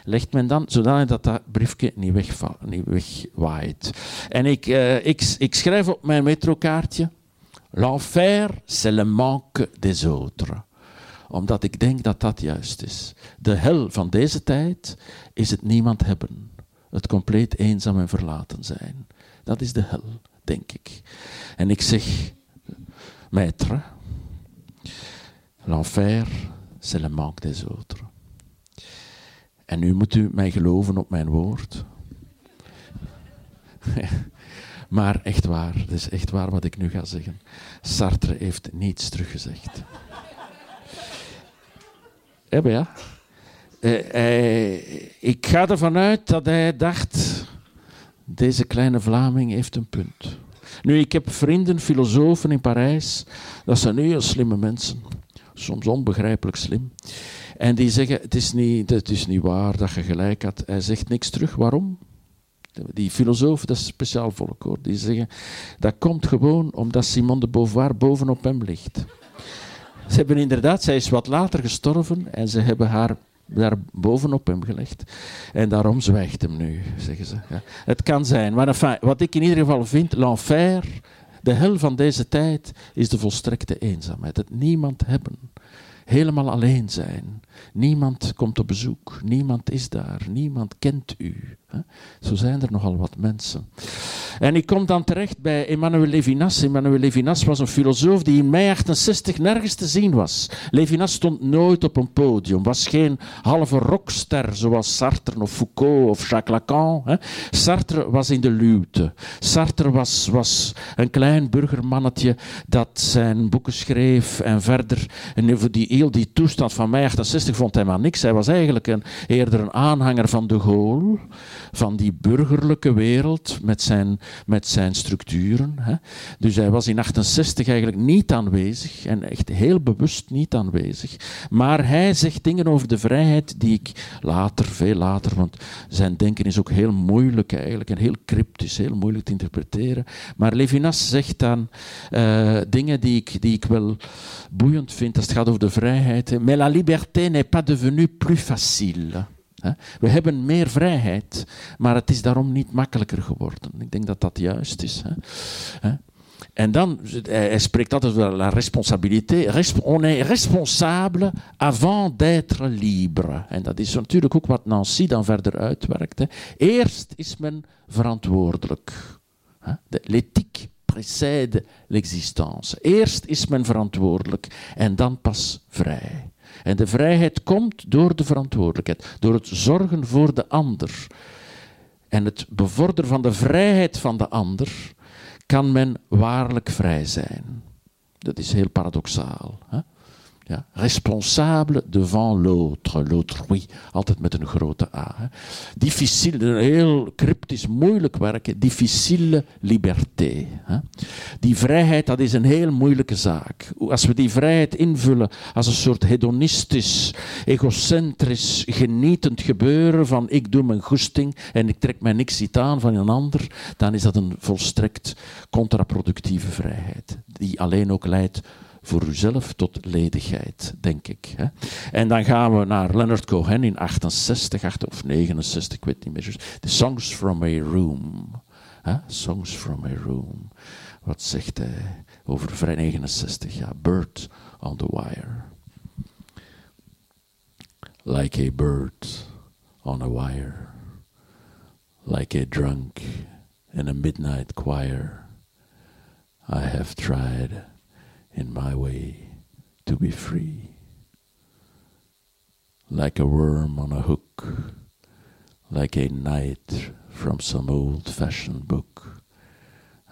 legt men dan, zodanig dat dat briefje niet, niet wegwaait. En ik, uh, ik, ik schrijf op mijn metrokaartje: L'enfer, c'est le manque des autres omdat ik denk dat dat juist is. De hel van deze tijd is het niemand hebben. Het compleet eenzaam en verlaten zijn. Dat is de hel, denk ik. En ik zeg, maître, l'enfer, c'est le manque des autres. En nu moet u mij geloven op mijn woord. maar echt waar, het is echt waar wat ik nu ga zeggen. Sartre heeft niets teruggezegd. Ja, ja. Uh, ik ga ervan uit dat hij dacht: deze kleine Vlaming heeft een punt. Nu, ik heb vrienden, filosofen in Parijs. Dat zijn heel slimme mensen. Soms onbegrijpelijk slim. En die zeggen, het is, niet, het is niet waar dat je gelijk had. Hij zegt niks terug. Waarom? Die filosofen, dat is speciaal volk hoor, die zeggen, dat komt gewoon omdat Simone de Beauvoir bovenop hem ligt. Ze hebben inderdaad, zij is wat later gestorven en ze hebben haar daar bovenop hem gelegd. En daarom zwijgt hem nu, zeggen ze. Ja. Het kan zijn. Maar enfin, wat ik in ieder geval vind, l'enfer, De hel van deze tijd is de volstrekte eenzaamheid. Het niemand hebben. Helemaal alleen zijn. Niemand komt op bezoek. Niemand is daar. Niemand kent u. Zo zijn er nogal wat mensen. En ik kom dan terecht bij Emmanuel Levinas. Emmanuel Levinas was een filosoof die in mei 68 nergens te zien was. Levinas stond nooit op een podium, was geen halve rockster zoals Sartre of Foucault of Jacques Lacan. Sartre was in de luwte. Sartre was, was een klein burgermannetje dat zijn boeken schreef en verder. En die, die toestand van mei 68 vond hij maar niks. Hij was eigenlijk een, eerder een aanhanger van de Gaulle van die burgerlijke wereld met zijn, met zijn structuren. Hè. Dus hij was in 68 eigenlijk niet aanwezig en echt heel bewust niet aanwezig. Maar hij zegt dingen over de vrijheid die ik later, veel later, want zijn denken is ook heel moeilijk eigenlijk en heel cryptisch, heel moeilijk te interpreteren. Maar Levinas zegt dan uh, dingen die ik, die ik wel boeiend vind als het gaat over de vrijheid. Mais la liberté n'est pas devenue plus facile. We hebben meer vrijheid, maar het is daarom niet makkelijker geworden. Ik denk dat dat juist is. En dan, hij spreekt altijd over la responsabilité. On est responsable avant d'être libre. En dat is natuurlijk ook wat Nancy dan verder uitwerkt. Eerst is men verantwoordelijk. L'éthique précède l'existence. Eerst is men verantwoordelijk en dan pas vrij. En de vrijheid komt door de verantwoordelijkheid, door het zorgen voor de ander. En het bevorderen van de vrijheid van de ander kan men waarlijk vrij zijn. Dat is heel paradoxaal. Hè? Ja, responsable devant l'autre, l'autrui, altijd met een grote A. Hè. Difficile, heel cryptisch, moeilijk werken, difficile liberté. Hè. Die vrijheid, dat is een heel moeilijke zaak. Als we die vrijheid invullen als een soort hedonistisch, egocentrisch, genietend gebeuren van ik doe mijn goesting en ik trek mij niks iets aan van een ander, dan is dat een volstrekt contraproductieve vrijheid, die alleen ook leidt voor uzelf tot ledigheid, denk ik. Hè. En dan gaan we naar Leonard Cohen in 68 of 69, ik weet niet meer. The Songs from a Room. Hè? Songs from a Room. Wat zegt hij over vrij 69? Ja, Bird on the Wire. Like a bird on a wire. Like a drunk in a midnight choir. I have tried in my way to be free. Like a worm on a hook, like a knight from some old fashioned book,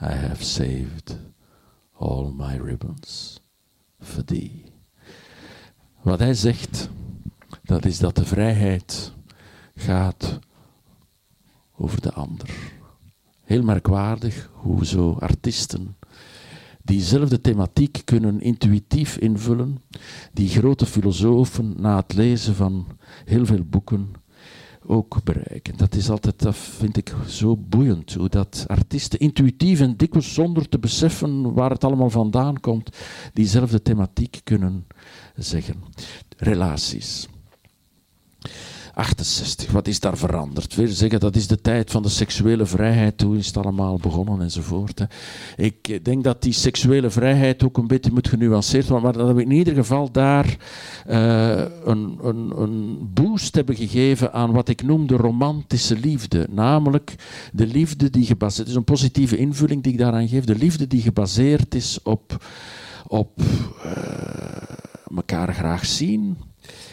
I have saved all my ribbons for thee. Wat hij zegt, dat is dat de vrijheid gaat over de ander. Heel merkwaardig hoe zo artiesten diezelfde thematiek kunnen intuïtief invullen, die grote filosofen na het lezen van heel veel boeken ook bereiken. Dat is altijd, dat vind ik zo boeiend, hoe dat artiesten intuïtief en dikwijls zonder te beseffen waar het allemaal vandaan komt, diezelfde thematiek kunnen zeggen. Relaties. 68, wat is daar veranderd? Weer zeggen, dat is de tijd van de seksuele vrijheid, toen is het allemaal begonnen enzovoort. Hè. Ik denk dat die seksuele vrijheid ook een beetje moet genuanceerd worden, maar dat we in ieder geval daar uh, een, een, een boost hebben gegeven aan wat ik noem de romantische liefde. Namelijk de liefde die gebaseerd is, een positieve invulling die ik daaraan geef, de liefde die gebaseerd is op, op uh, elkaar graag zien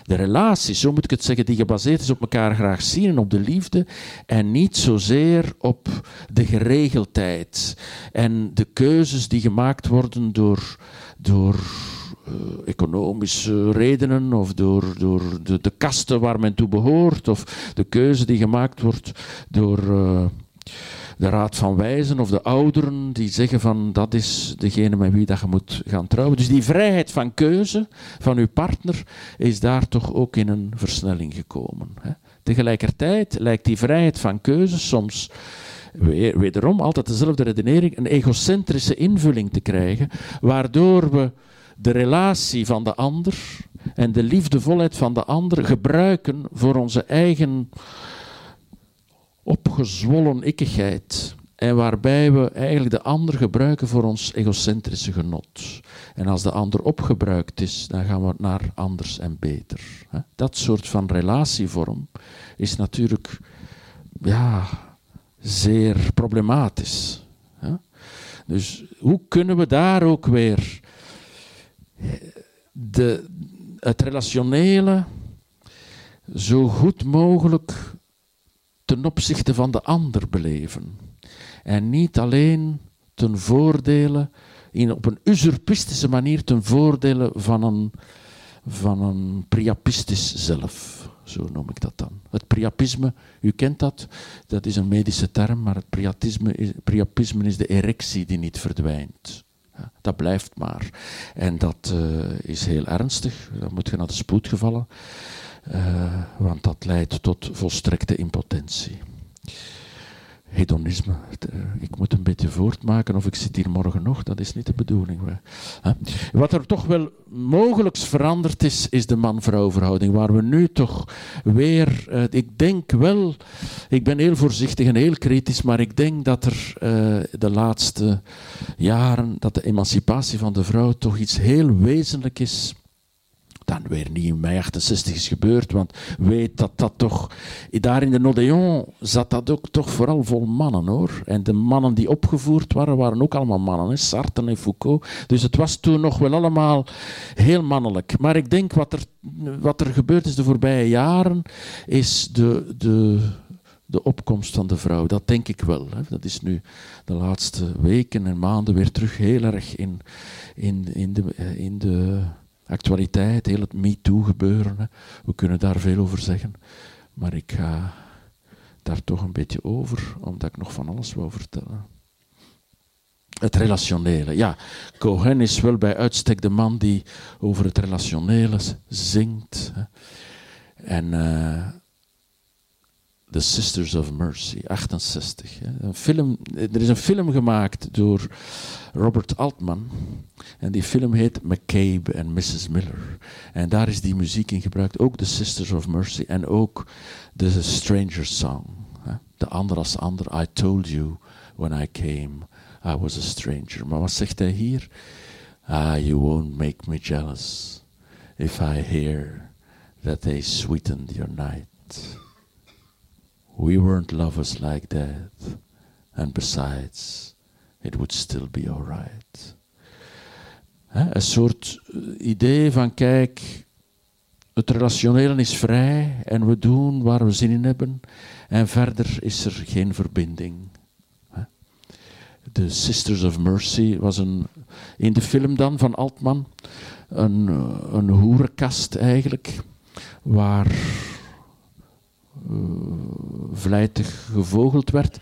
de relatie, zo moet ik het zeggen, die gebaseerd is op elkaar graag zien en op de liefde en niet zozeer op de geregeldheid en de keuzes die gemaakt worden door, door uh, economische redenen of door, door de, de, kasten waar men toe behoort of de keuze die gemaakt wordt door... Uh, de raad van wijzen of de ouderen die zeggen van dat is degene met wie dat je moet gaan trouwen. Dus die vrijheid van keuze van uw partner is daar toch ook in een versnelling gekomen. Hè. Tegelijkertijd lijkt die vrijheid van keuze soms wederom altijd dezelfde redenering, een egocentrische invulling te krijgen, waardoor we de relatie van de ander en de liefdevolheid van de ander gebruiken voor onze eigen opgezwollen ikkigheid en waarbij we eigenlijk de ander gebruiken voor ons egocentrische genot. En als de ander opgebruikt is, dan gaan we naar anders en beter. Dat soort van relatievorm is natuurlijk ja, zeer problematisch. Dus hoe kunnen we daar ook weer de, het relationele zo goed mogelijk ten opzichte van de ander beleven? En niet alleen ten voordele, in, op een usurpistische manier ten voordele van een, van een priapistisch zelf. Zo noem ik dat dan. Het priapisme, u kent dat, dat is een medische term, maar het priapisme is, priapisme is de erectie die niet verdwijnt. Dat blijft maar. En dat uh, is heel ernstig. Dan moet je naar de spoedgevallen, uh, want dat leidt tot volstrekte impotentie hedonisme. Eh, ik moet een beetje voortmaken of ik zit hier morgen nog, dat is niet de bedoeling. Wat er toch wel mogelijk veranderd is, is de man-vrouw verhouding. Waar we nu toch weer, uh, ik denk wel, ik ben heel voorzichtig en heel kritisch, maar ik denk dat er de laatste jaren, dat de emancipatie van de vrouw toch iets heel wezenlijk is dan weer niet in mei 68 is gebeurd, want weet dat dat toch... Daar in de Odeon zat dat ook toch vooral vol mannen, hoor. En de mannen die opgevoerd waren, waren ook allemaal mannen, hè? Sartre en Foucault. Dus het was toen nog wel allemaal heel mannelijk. Maar ik denk wat er, wat er gebeurd is de voorbije jaren, is de... de de opkomst van de vrouw. Dat denk ik wel. Hè. Dat is nu de laatste weken en maanden weer terug heel erg in, in, in, de, in de actualiteit, heel het MeToo-gebeuren. We kunnen daar veel over zeggen. Maar ik ga daar toch een beetje over, omdat ik nog van alles wil vertellen. Het relationele. Ja, Cohen is wel bij uitstek de man die over het relationele zingt. En uh, The Sisters of Mercy, 68. Een film, er is een film gemaakt door Robert Altman. En die film heet McCabe and Mrs. Miller. En daar is die muziek in gebruikt. Ook The Sisters of Mercy en ook The Stranger Song. De ander als ander. I told you when I came I was a stranger. Maar wat zegt hij hier? Ah, you won't make me jealous if I hear that they sweetened your night. We weren't lovers like that. And besides, it would still be alright. Een soort eh, idee van, kijk, het relationele is vrij en we doen waar we zin in hebben. En verder is er geen verbinding. De Sisters of Mercy was een, in de film dan van Altman een, een hoerenkast eigenlijk, waar vlijtig gevogeld werd.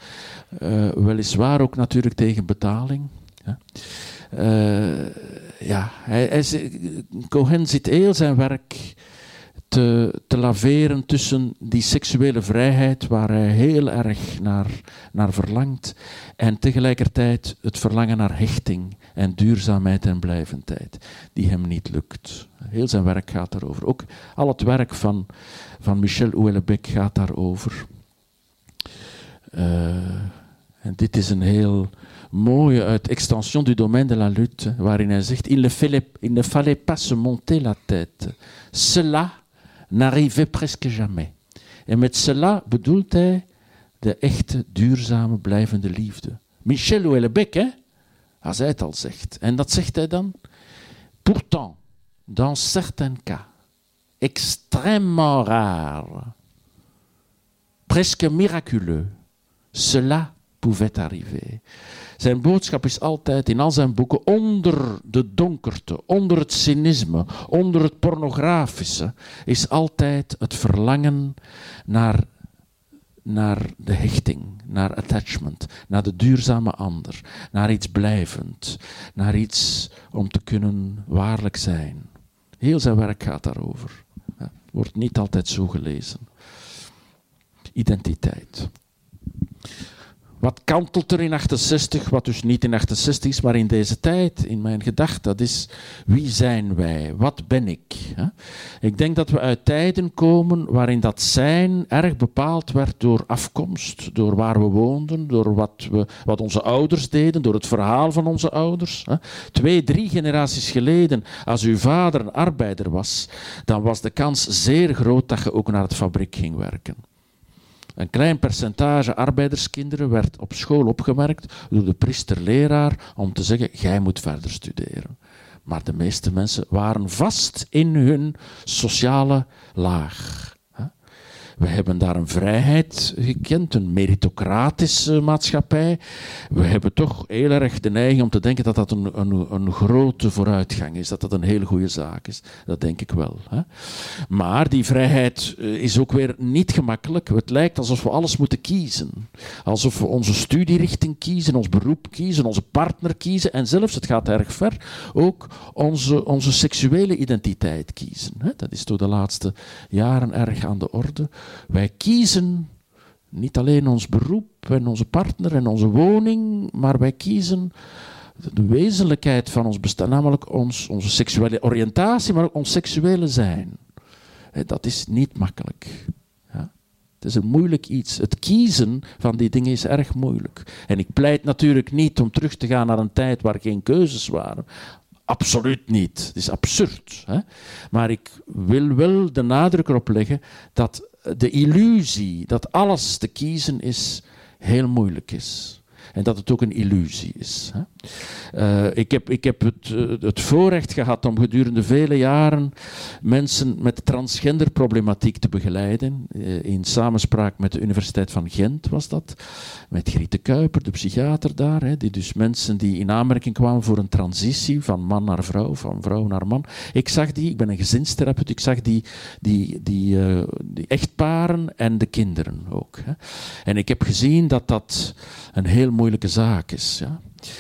Uh, weliswaar ook natuurlijk tegen betaling. Ja. Uh, ja, hij, Cohen zit heel zijn werk te, laveren tussen die seksuele vrijheid, waar hij heel erg naar, naar verlangt, en tegelijkertijd het verlangen naar hechting en duurzaamheid en blijvendheid, die hem niet lukt. Heel zijn werk gaat daarover. Ook al het werk van, van Michel Houellebecq gaat daarover. Uh, en dit is een heel mooie uit Extension du domaine de la lutte, waarin hij zegt il ne, fallait, il ne fallait pas se monter la tête. Cela n'arrivait presque jamais. En met cela bedoelt hij de echte, duurzame, blijvende liefde. Michel Houellebecq, als hij het al zegt. En dat zegt hij dan. Pourtant, dans certains cas, extrêmement rares, presque miraculeux, cela pouvait arriver. Zijn boodschap is altijd in al zijn boeken onder de donkerte, onder het cynisme, onder het pornografische, is altijd het verlangen naar, naar de hechting, naar attachment, naar de duurzame ander, naar iets blijvend, naar iets om te kunnen waarlijk zijn. Heel zijn werk gaat daarover. Wordt niet altijd zo gelezen. Identiteit. Wat kantelt er in 68, wat dus niet in 68 is, maar in deze tijd, in mijn gedachten? Dat is wie zijn wij? Wat ben ik? Ik denk dat we uit tijden komen waarin dat zijn erg bepaald werd door afkomst, door waar we woonden, door wat, we, wat onze ouders deden, door het verhaal van onze ouders. Twee, drie generaties geleden, als uw vader een arbeider was, dan was de kans zeer groot dat je ook naar het fabriek ging werken. Een klein percentage arbeiderskinderen werd op school opgemerkt door de priester-leraar om te zeggen: Jij moet verder studeren. Maar de meeste mensen waren vast in hun sociale laag. We hebben daar een vrijheid gekend, een meritocratische maatschappij. We hebben toch heel erg de neiging om te denken dat dat een, een, een grote vooruitgang is, dat dat een hele goede zaak is. Dat denk ik wel. Hè. Maar die vrijheid eh, is ook weer niet gemakkelijk. Het lijkt alsof we alles moeten kiezen. Alsof we onze studierichting kiezen, ons beroep kiezen, onze partner kiezen en zelfs, het gaat erg ver, ook onze, onze seksuele identiteit kiezen. Dat is door de laatste jaren erg aan de orde. Wij kiezen niet alleen ons beroep en onze partner en onze woning, maar wij kiezen de wezenlijkheid van ons bestaan, namelijk ons, onze seksuele oriëntatie, maar ook ons seksuele zijn. Dat is niet makkelijk. Het is een moeilijk iets. Het kiezen van die dingen is erg moeilijk. En ik pleit natuurlijk niet om terug te gaan naar een tijd waar geen keuzes waren. Absoluut niet. Het is absurd. Hè? Maar ik wil wel de nadruk erop leggen dat de illusie dat alles te kiezen is, heel moeilijk is. En dat het ook een illusie is. Hè. Uh, ik heb, ik heb het, uh, het, voorrecht gehad om gedurende vele jaren mensen met transgenderproblematiek te begeleiden. Uh, in samenspraak met de Universiteit van Gent was dat. Met Griete Kuiper, de psychiater daar. Hè, die dus mensen die in aanmerking kwamen voor een transitie van man naar vrouw, van vrouw naar man. Ik zag die, ik ben een gezinstherapeut, ik zag die, die, die, die echtparen en de kinderen ook. Hè. En ik heb gezien dat dat een heel moeilijke zaak is. Ja.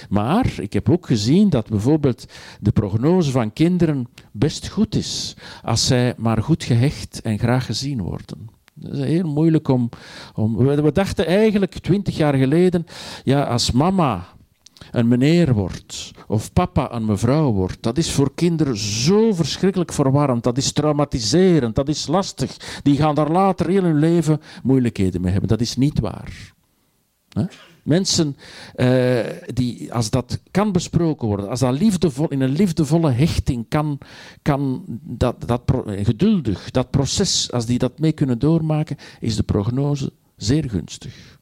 Maar ik heb ook gezien dat bijvoorbeeld de prognose van kinderen best goed is als zij maar goed gehecht en graag gezien worden. Dat is heel moeilijk om. we, dachten eigenlijk twintig jaar geleden, ja, als mama een meneer wordt of papa een mevrouw wordt, dat is voor kinderen zo verschrikkelijk verwarrend, dat is traumatiserend, dat is lastig. Die gaan daar later heel hun leven moeilijkheden mee hebben. Dat is niet waar. Mensen, uh, die, als dat kan besproken worden, als dat liefdevol, in een liefdevolle hechting kan, kan dat, dat geduldig, dat proces, als die dat mee kunnen doormaken, is de prognose zeer gunstig.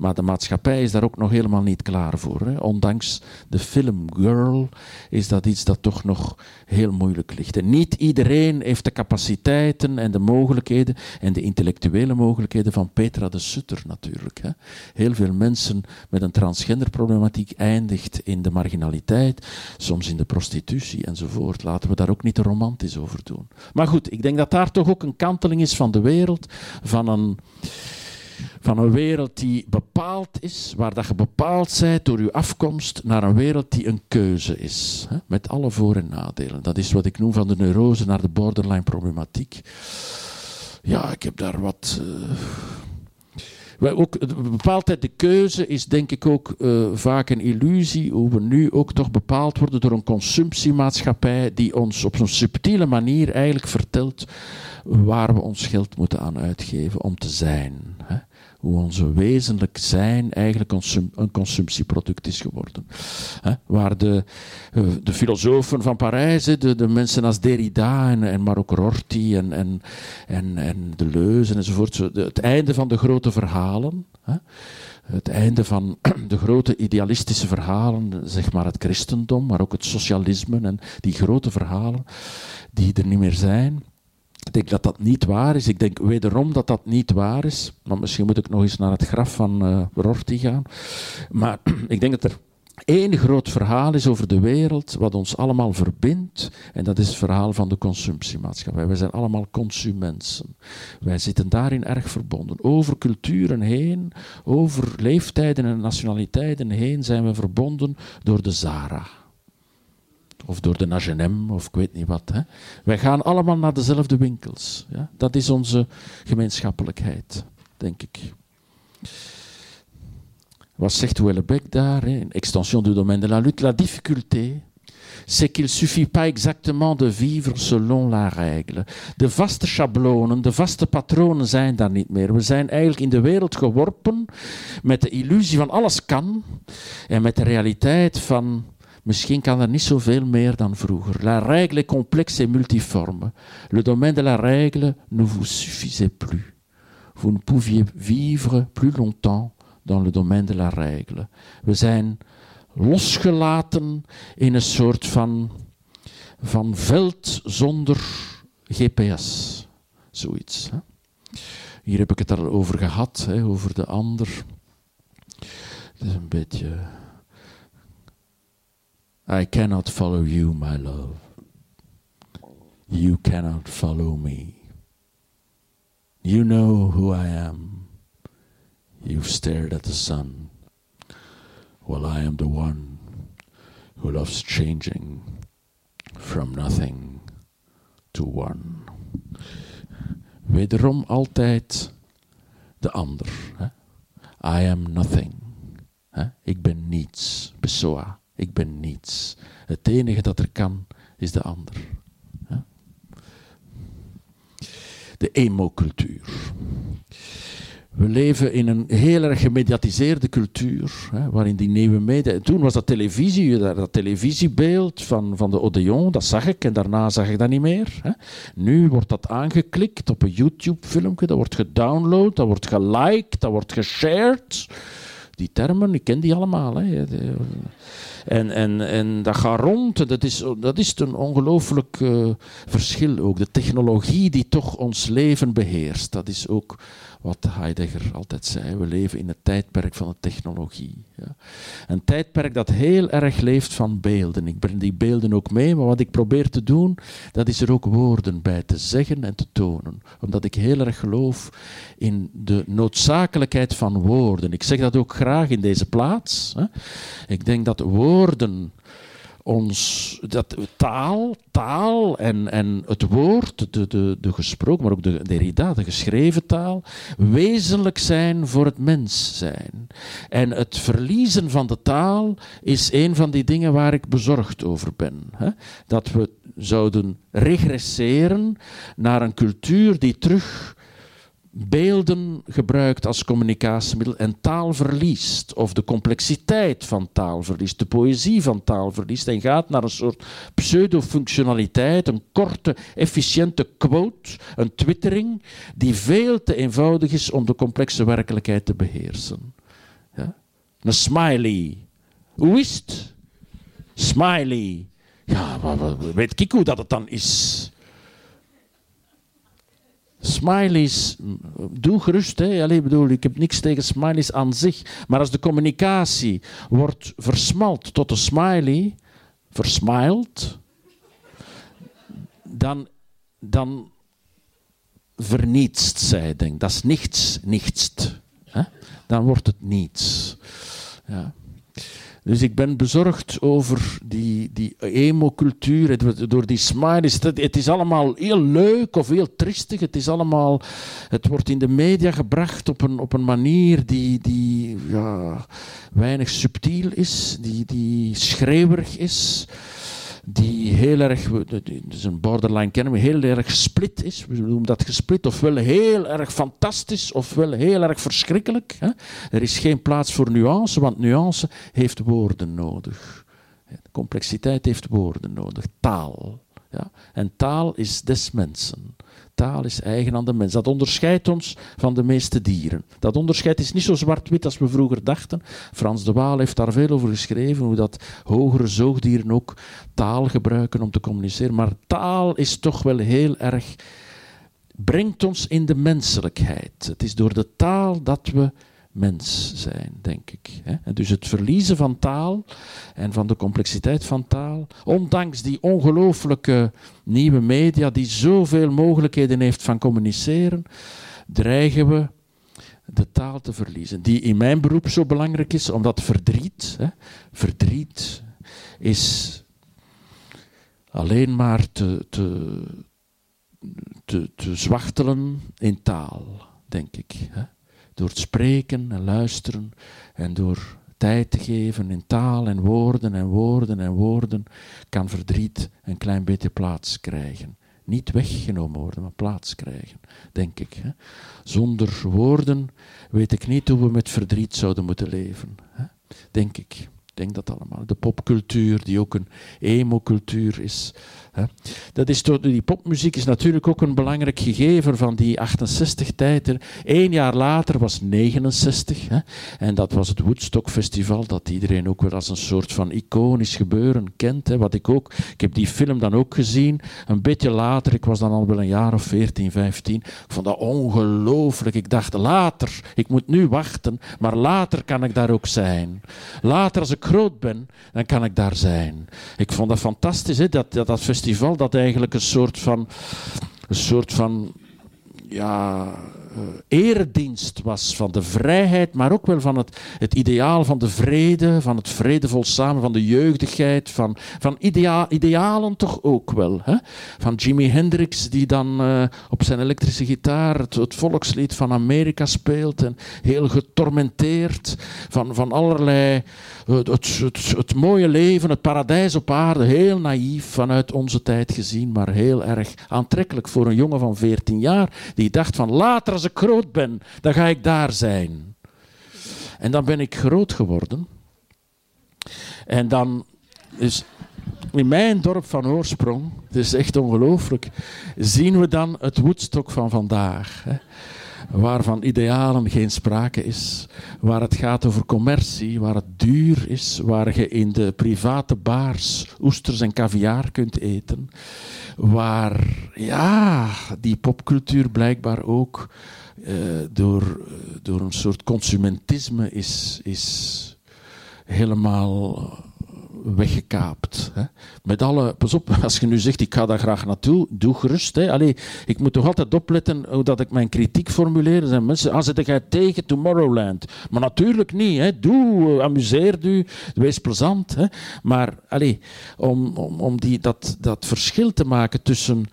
Maar de maatschappij is daar ook nog helemaal niet klaar voor. Hè. Ondanks de film Girl is dat iets dat toch nog heel moeilijk ligt. En niet iedereen heeft de capaciteiten en de mogelijkheden en de intellectuele mogelijkheden van Petra de Sutter natuurlijk. Hè. Heel veel mensen met een transgenderproblematiek eindigt in de marginaliteit, soms in de prostitutie enzovoort. Laten we daar ook niet te romantisch over doen. Maar goed, ik denk dat daar toch ook een kanteling is van de wereld, van een van een wereld die bepaald is, waar dat je bepaald bent door je afkomst, naar een wereld die een keuze is. Hè, met alle voor- en nadelen. Dat is wat ik noem van de neurose naar de borderline problematiek. Ja, ik heb daar wat. Uh, ook, bepaaldheid, de keuze is denk ik ook uh, vaak een illusie, hoe we nu ook toch bepaald worden door een consumptiemaatschappij die ons op zo'n subtiele manier eigenlijk vertelt waar we ons geld moeten aan uitgeven om te zijn. Hè hoe onze wezenlijk zijn eigenlijk een consumptieproduct is geworden. waar de, eh, de filosofen van Parijs, de, de mensen als Derrida en, en maar ook Rorty en, en, en, en Deleuze enzovoort, het einde van de grote verhalen. het einde van de grote idealistische verhalen, zeg maar het christendom, maar ook het socialisme en die grote verhalen die er niet meer zijn. Ik denk dat dat niet waar is. Ik denk wederom dat dat niet waar is. Maar misschien moet ik nog eens naar het graf van uh, Rorty gaan. Maar ik denk dat er één groot verhaal is over de wereld wat ons allemaal verbindt. En dat is het verhaal van de consumptiemaatschappij. Wij zijn allemaal consumenten. Wij zitten daarin erg verbonden. Over culturen heen, over leeftijden en nationaliteiten heen zijn we verbonden door de Zara of door de Nagenem, of ik weet niet wat. Hè. Wij gaan allemaal naar dezelfde winkels. Ja. Dat is onze gemeenschappelijkheid, denk ik. Wat zegt Houellebecq daar? Hè? Extension du domaine de la lutte. La difficulté, c'est qu'il suffit pas exactement de vivre selon la règle. De vaste schablonen, de vaste patronen zijn daar niet meer. We zijn eigenlijk in de wereld geworpen met de illusie van alles kan en met de realiteit van misschien kan er niet zoveel meer dan vroeger. La règle est complexe et multiforme. Le domaine de la règle ne vous suffisait plus. Vous ne pouviez vivre plus longtemps dans le domaine de la règle. We zijn losgelaten in een soort van, van veld zonder GPS. Zoiets. Hè. Hier heb ik het al over gehad, hè, over de ander. Het is een beetje. I cannot follow you, my love. You cannot follow me. You know who I am. You've stared at the sun. Well, I am the one who loves changing from nothing to one. Wederom altijd de ander. Hè? I am nothing. Hè? Ik ben niets. Besoa. Ik ben niets. Het enige dat er kan is de ander. De emo-cultuur. We leven in een heel erg gemediatiseerde cultuur, hè, waarin die nieuwe media... Toen was dat televisie, dat televisiebeeld van, van de Odeon, dat zag ik en daarna zag ik dat niet meer. Hè. Nu wordt dat aangeklikt op een YouTube-filmpje, dat wordt gedownload, dat wordt geliked, dat wordt geshared. Die termen, ik ken die allemaal. Hè. En, en, en dat gaat rond. Dat is, dat is een ongelooflijk uh, verschil ook. De technologie die toch ons leven beheerst. Dat is ook wat Heidegger altijd zei. We leven in het tijdperk van de technologie. Ja. Een tijdperk dat heel erg leeft van beelden. Ik breng die beelden ook mee, maar wat ik probeer te doen, dat is er ook woorden bij te zeggen en te tonen. Omdat ik heel erg geloof in de noodzakelijkheid van woorden. Ik zeg dat ook graag in deze plaats. Hè. Ik denk dat woorden ons, dat, taal, taal en, en het woord, de, de, de gesproken, maar ook de Derrida, de geschreven taal, wezenlijk zijn voor het mens zijn. En het verliezen van de taal is een van die dingen waar ik bezorgd over ben. Hè? Dat we zouden regresseren naar een cultuur die terug beelden gebruikt als communicatiemiddel en taal verliest, of de complexiteit van taal verliest, de poëzie van taal verliest en gaat naar een soort pseudo-functionaliteit, een korte, efficiënte quote, een twittering, die veel te eenvoudig is om de complexe werkelijkheid te beheersen. Een smiley. Hoe is het? Smiley. Ja, weet ik hoe dat het dan is? Smileys, doe gerust. Hè. Allee, bedoel, ik heb niks tegen smileys aan zich. Maar als de communicatie wordt versmalt tot een smiley, versmiled, dan, dan vernietst zij, denk Dat is niets, niets. Dan wordt het niets. Ja. Dus ik ben bezorgd over die, die emo-cultuur, door die smileys. Het is allemaal heel leuk of heel tristig. Het, is allemaal, het wordt in de media gebracht op een, op een manier die, die ja, weinig subtiel is, die, die schreeuwerig is die heel erg, is een borderline kennen we, heel erg split is. We noemen dat gesplit, ofwel heel erg fantastisch, ofwel heel erg verschrikkelijk. Hè? Er is geen plaats voor nuance, want nuance heeft woorden nodig. Complexiteit heeft woorden nodig, taal. Ja? En taal is des mensen. Taal is eigen aan de mens. Dat onderscheidt ons van de meeste dieren. Dat onderscheid is niet zo zwart-wit als we vroeger dachten. Frans de Waal heeft daar veel over geschreven, hoe dat hogere zoogdieren ook taal gebruiken om te communiceren. Maar taal is toch wel heel erg. brengt ons in de menselijkheid. Het is door de taal dat we mens zijn, denk ik. En dus het verliezen van taal en van de complexiteit van taal, ondanks die ongelooflijke nieuwe media die zoveel mogelijkheden heeft van communiceren, dreigen we de taal te verliezen. Die in mijn beroep zo belangrijk is, omdat verdriet, hè, verdriet is alleen maar te, te, te, te zwachtelen in taal, denk ik. Hè door het spreken en luisteren en door tijd te geven in taal en woorden en woorden en woorden, kan verdriet een klein beetje plaats krijgen. Niet weggenomen worden, maar plaats krijgen, denk ik. Hè. Zonder woorden weet ik niet hoe we met verdriet zouden moeten leven. Hè. Denk ik. Denk dat allemaal. De popcultuur, die ook een emo-cultuur is, dat is die popmuziek is natuurlijk ook een belangrijk gegeven van die 68-tijd. Eén jaar later was 69. Hè? En dat was het Woodstock Festival, dat iedereen ook weer als een soort van iconisch gebeuren kent. Hè? Wat ik ook, ik heb die film dan ook gezien, een beetje later, ik was dan al wel een jaar of 14, 15. Ik vond dat ongelooflijk. Ik dacht, later, ik moet nu wachten, maar later kan ik daar ook zijn. Later, als ik groot ben, dan kan ik daar zijn. Ik vond dat fantastisch, hè? Dat, dat, dat festival festival dat eigenlijk een soort van, een soort van ja, uh, eredienst was van de vrijheid, maar ook wel van het, het ideaal van de vrede, van het vredevol samen, van de jeugdigheid, van, van idea idealen toch ook wel. Hè? Van Jimi Hendrix, die dan uh, op zijn elektrische gitaar het, het, volkslied van Amerika speelt en heel getormenteerd van, van allerlei het, het, mooie leven, het paradijs op aarde, heel naïef vanuit onze tijd gezien, maar heel erg aantrekkelijk voor een jongen van 14 jaar die dacht van later als ik groot ben, dan ga ik daar zijn. En dan ben ik groot geworden. En dan is in mijn dorp van oorsprong, het is echt ongelooflijk, zien we dan het Woodstock van vandaag. Hè waarvan idealen geen sprake is, waar het gaat over commercie, waar het duur is, waar je in de private baars oesters en caviar kunt eten, waar ja, die popcultuur blijkbaar ook uh, door, door een soort consumentisme is, is helemaal weggekaapt. Hè. Met alle, pas op, als je nu zegt ik ga daar graag naartoe, doe gerust. Hè. Allee, ik moet toch altijd opletten hoe dat ik mijn kritiek formuleer. Er zijn mensen, ah, zit jij tegen Tomorrowland? Maar natuurlijk niet. Hè. Doe, uh, amuseer u, wees plezant. Hè. Maar allee, om, om, om die, dat, dat verschil te maken tussen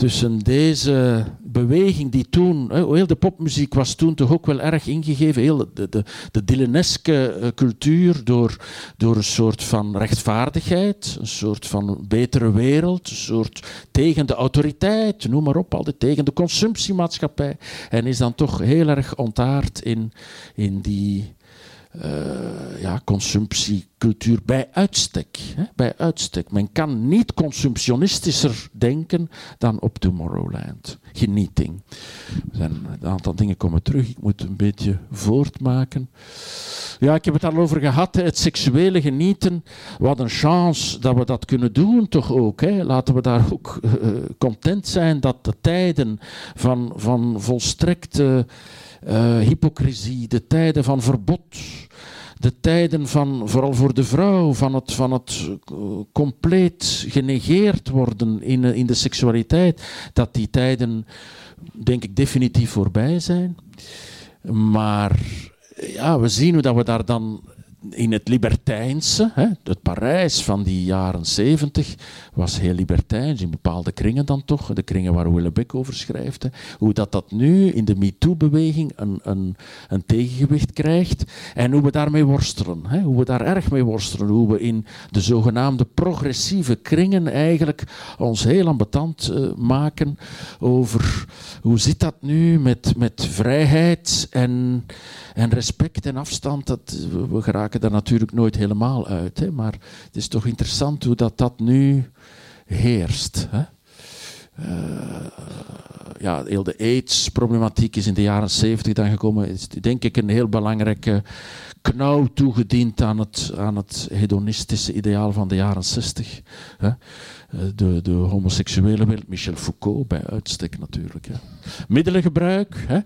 tussen deze beweging die toen, heel de popmuziek was toen toch ook wel erg ingegeven, heel de, de, de Dylaneske eh, cultuur, door, door een soort van rechtvaardigheid, een soort van betere wereld, een soort tegen de autoriteit, noem maar op, altijd tegen de consumptiemaatschappij. En is dan toch heel erg ontaard in, in die uh, ja, consumptiecultuur bij uitstek, hè, bij uitstek. Men kan niet consumptionistischer denken dan op Tomorrowland. Genieting. Een aantal dingen komen terug. Ik moet een beetje voortmaken. Ja, ik heb het al over gehad. Het seksuele genieten. Wat een chance dat we dat kunnen doen, toch ook. Hè. Laten we daar ook uh, content zijn dat de tijden van, van volstrekte hypocrisie, de tijden van verbod, de tijden van, vooral voor de vrouw, van het, van het uh, compleet genegeerd worden in, in de seksualiteit, dat die tijden, denk ik, definitief voorbij zijn. Maar ja, we zien hoe dat we daar dan in het libertijnse, hè, het Parijs van die jaren zeventig, was heel libertijns, in bepaalde kringen dan toch, de kringen waar Willebeck over schrijft. Hè, hoe dat, dat nu in de MeToo-beweging een, een, een, tegengewicht krijgt en hoe we daarmee worstelen. Hè, hoe we daar erg mee worstelen. Hoe we in de zogenaamde progressieve kringen eigenlijk ons heel ambetant uh, maken over hoe zit dat nu met, met vrijheid en, en respect en afstand. Dat, we geraken daar natuurlijk nooit helemaal uit. Hè, maar het is toch interessant hoe dat, dat nu heerst. Hè? Uh, ja, heel de AIDS-problematiek is in de jaren 70 dan gekomen. Is denk ik een heel belangrijke knauw toegediend aan het, aan het hedonistische ideaal van de jaren 60. Hè? Eh, de, de homoseksuele wereld, Michel Foucault bij uitstek natuurlijk. Hè? Middelengebruik. Hè?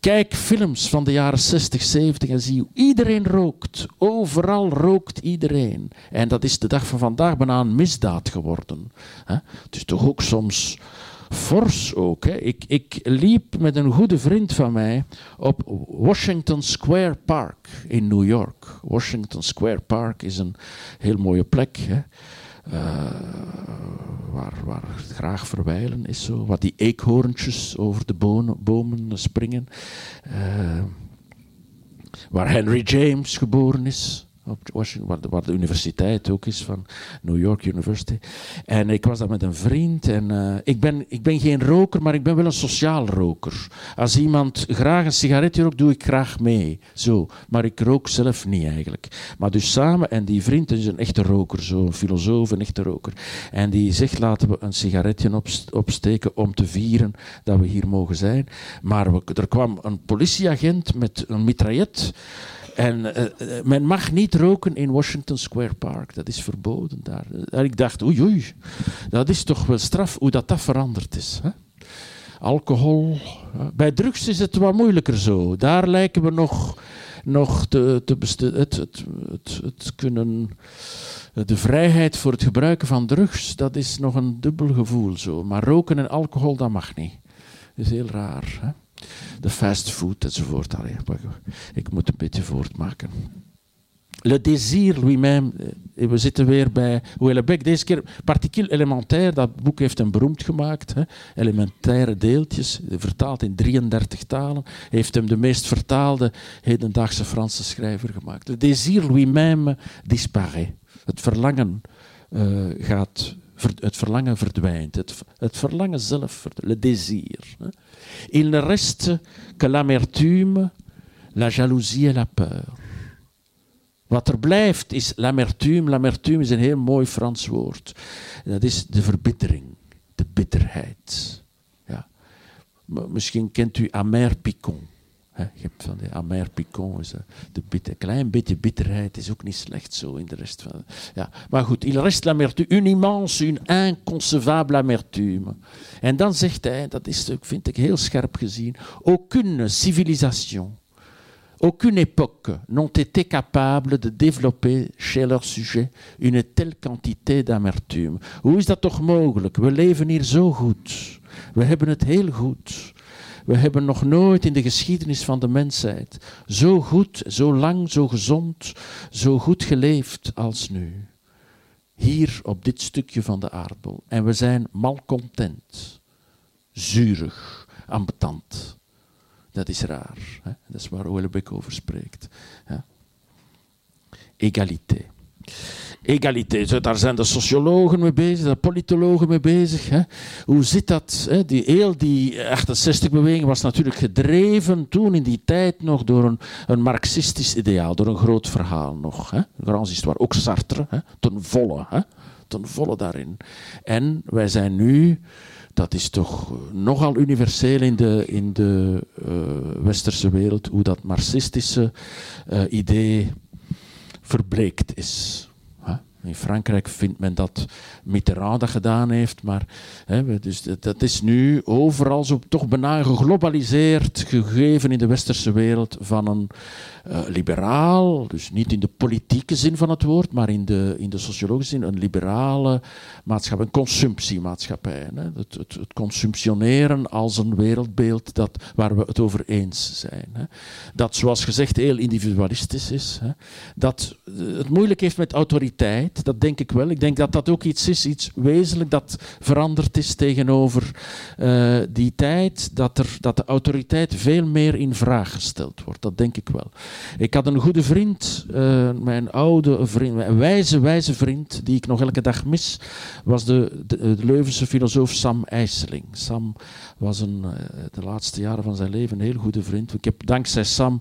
Kijk films van de jaren 60, 70 en zie hoe iedereen rookt. Overal rookt iedereen. En dat is de dag van vandaag bijna misdaad geworden. Het is toch ook soms fors ook. Ik, ik liep met een goede vriend van mij op Washington Square Park in New York. Washington Square Park is een heel mooie plek. Uh, waar, waar graag verwijlen is zo. Wat die eekhoorntjes over de bonen, bomen springen. Eh, waar Henry James geboren is op Washington, waar de, universiteit ook is van New York University. En ik was daar met een vriend. En uh, ik, ben, ik ben geen roker, maar ik ben wel een sociaal roker. Als iemand graag een sigaretje rookt, doe ik graag mee. Zo. Maar ik rook zelf niet eigenlijk. Maar dus samen, en die vriend is een echte roker, een filosoof, een echte roker. En die zegt: laten we een sigaretje opsteken om te vieren dat we hier mogen zijn. Maar er kwam een politieagent met een mitraillet. En uh, men mag niet roken in Washington Square Park. Dat is verboden daar. En ik dacht, oei oei, dat is toch wel straf hoe dat, dat veranderd is. Hè? Alcohol. Bij drugs is het wat moeilijker zo. Daar lijken we nog, nog te, te het, het, het, het kunnen de vrijheid voor het gebruiken van drugs, dat is nog een dubbel gevoel zo. Maar roken en alcohol, dat mag niet. Dat is heel raar. Hè? De fastfood enzovoort. Ik moet een beetje voortmaken. Le désir lui-même, eh, we zitten weer bij Houellebecq, deze keer particule elementair, dat boek heeft hem beroemd gemaakt. Hè? Elementaire deeltjes, vertaald in 33 talen, heeft hem de meest vertaalde hedendaagse Franse schrijver gemaakt. Le désir lui-même disparaît. Het verlangen uh, gaat, het verlangen verdwijnt. Het, het verlangen zelf, le désir. Il ne reste que l'amertume, la jalousie et la peur. Wat er blijft is l'amertume. L'amertume is een heel mooi Frans woord. Dat is de verbittering, de bitterheid. Ja. Misschien kent u amer picon. Je hebt van de amer picon, de bitter, klein beetje bitterheid is ook niet slecht zo in de rest van. Ja. Maar goed, il reste l'amertume, une immense, une inconcevable amertume. En dan zegt hij, dat is, vind ik heel scherp gezien, aucune civilisation, aucune époque n'ont été capables de développer chez leur sujet une telle quantité d'amertume. Hoe is dat toch mogelijk? We leven hier zo goed. We hebben het heel goed. We hebben nog nooit in de geschiedenis van de mensheid zo goed, zo lang, zo gezond, zo goed geleefd als nu. Hier op dit stukje van de aardbol. En we zijn malcontent, zurig, ambetant. Dat is raar. Hè? Dat is waar Houellebecq over spreekt. Ja. Egalité egaliteit. Daar zijn de sociologen mee bezig, de politologen mee bezig. Hè. Hoe zit dat? Hè? Die, heel die 68-beweging was natuurlijk gedreven toen in die tijd nog door een, een marxistisch ideaal, door een groot verhaal nog. Hè. Grand histoire, ook Sartre, hè? ten volle. Hè? Volle daarin. En wij zijn nu dat is toch nogal universeel in de, in de uh, westerse wereld, hoe dat marxistische uh, idee verbleekt is. In Frankrijk vindt men dat Mitterrand gedaan heeft, maar hè, dus dat is nu overal zo toch bijna geglobaliseerd gegeven in de westerse wereld van een uh, liberaal, dus niet in de politieke zin van het woord, maar in de, in de sociologische zin, een liberale maatschappij, een consumptiemaatschappij. Hè? Het, het, het, consumptioneren als een wereldbeeld dat, waar we het over eens zijn. Hè? Dat, zoals gezegd, heel individualistisch is. Hè? Dat het moeilijk heeft met autoriteit, dat denk ik wel. Ik denk dat dat ook iets is, iets wezenlijk dat veranderd is tegenover uh, die tijd, dat, er, dat de autoriteit veel meer in vraag gesteld wordt. Dat denk ik wel. Ik had een goede vriend, uh, mijn oude vriend, mijn wijze, wijze vriend, die ik nog elke dag mis, was de, de, Leuvense filosoof Sam IJsseling. Sam was een, uh, de laatste jaren van zijn leven een heel goede vriend. Ik heb dankzij Sam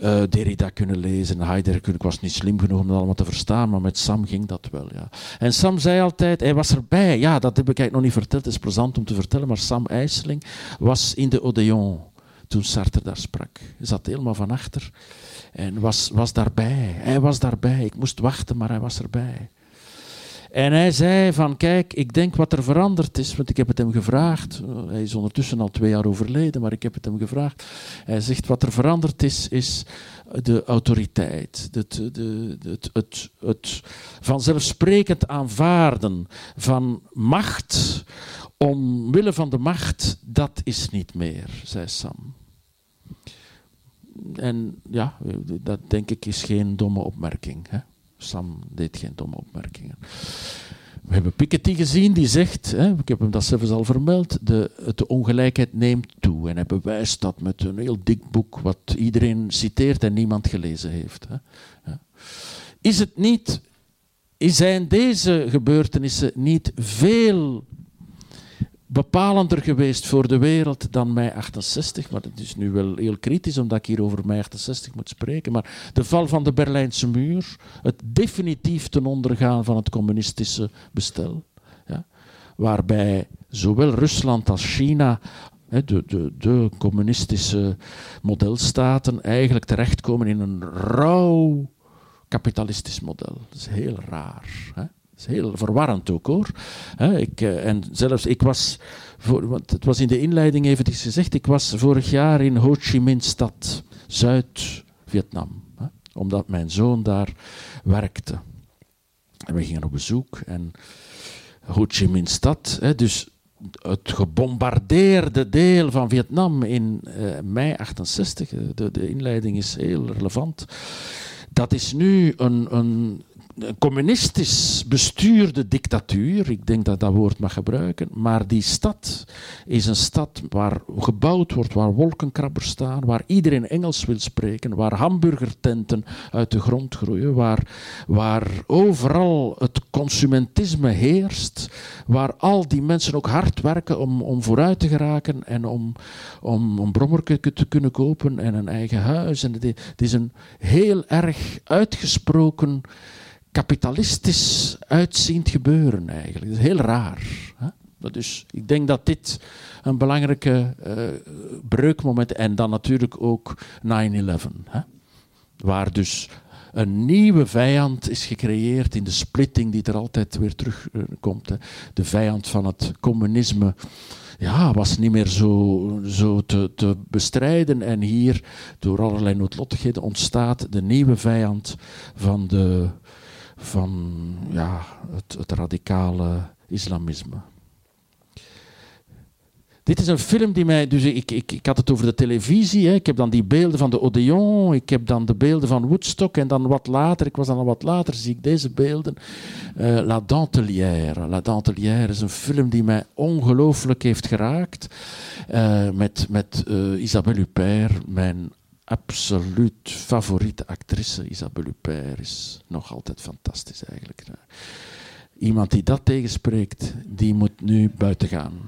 uh, Derrida kunnen lezen, Heidegger. Ik was niet slim genoeg om dat allemaal te verstaan, maar met Sam ging dat wel. Ja. En Sam zei altijd, hij was erbij. Ja, dat heb ik eigenlijk nog niet verteld. Het is plezant om te vertellen, maar Sam IJsseling was in de Odeon toen Sartre daar sprak. Hij zat helemaal van achter en was, was daarbij. Hij was daarbij. Ik moest wachten, maar hij was erbij. En hij zei van, kijk, ik denk wat er veranderd is, want ik heb het hem gevraagd. Hij is ondertussen al twee jaar overleden, maar ik heb het hem gevraagd. Hij zegt, wat er veranderd is, is de autoriteit. Het, het, het, het vanzelfsprekend aanvaarden van macht omwille van de macht, dat is niet meer, zei Sam. En ja, dat denk ik is geen domme opmerking. Hè? Sam deed geen domme opmerkingen. We hebben Piketty gezien die zegt, hè, ik heb hem dat zelfs al vermeld, de, de ongelijkheid neemt toe. En hij bewijst dat met een heel dik boek wat iedereen citeert en niemand gelezen heeft. Hè. Is het niet, zijn deze gebeurtenissen niet veel bepalender geweest voor de wereld dan mei 68. Maar het is nu wel heel kritisch omdat ik hier over mei 68 moet spreken. Maar de val van de Berlijnse muur, het definitief ten ondergaan van het communistische bestel. Ja, waarbij zowel Rusland als China, de, de, de communistische modelstaten, eigenlijk terechtkomen in een rauw kapitalistisch model. Dat is heel raar. Hè? Is heel verwarrend ook hoor. ik, eh, en zelfs ik was, want het was in de inleiding even gezegd, ik was vorig jaar in Ho Chi Minh stad, Zuid-Vietnam. Omdat mijn zoon daar werkte. En we gingen op bezoek en Ho Chi Minh stad, dus het gebombardeerde deel van Vietnam in uh, mei 68, de, de inleiding is heel relevant. Dat is nu een, een een communistisch bestuurde dictatuur, ik denk dat dat woord mag gebruiken, maar die stad is een stad waar gebouwd wordt, waar wolkenkrabbers staan, waar iedereen Engels wil spreken, waar hamburgertenten uit de grond groeien, waar, waar overal het consumentisme heerst, waar al die mensen ook hard werken om, om vooruit te geraken en om, om een brommer te kunnen kopen en een eigen huis. En het is een heel erg uitgesproken kapitalistisch uitziend gebeuren eigenlijk. Dat is heel raar. Hè? Dus ik denk dat dit een belangrijke uh, breukmoment en dan natuurlijk ook 9-11. Waar dus een nieuwe vijand is gecreëerd in de splitting die er altijd weer terugkomt. De vijand van het communisme ja, was niet meer zo, zo te, te bestrijden. En hier, door allerlei noodlottigheden, ontstaat de nieuwe vijand van de van ja, het, radicale islamisme. Dit is een film die mij. Dus ik, ik, ik had het over de televisie. Hè. Ik heb dan die beelden van de Odeon. Ik heb dan de beelden van Woodstock. En dan wat later, ik was dan al wat later, zie ik deze beelden. Uh, La Dentelière. La Dentelière is een film die mij ongelooflijk heeft geraakt. Uh, met met uh, Isabelle Huppert, mijn absoluut favoriete actrice, Isabelle Huppert, is nog altijd fantastisch eigenlijk. Iemand die dat tegenspreekt, die moet nu buiten gaan.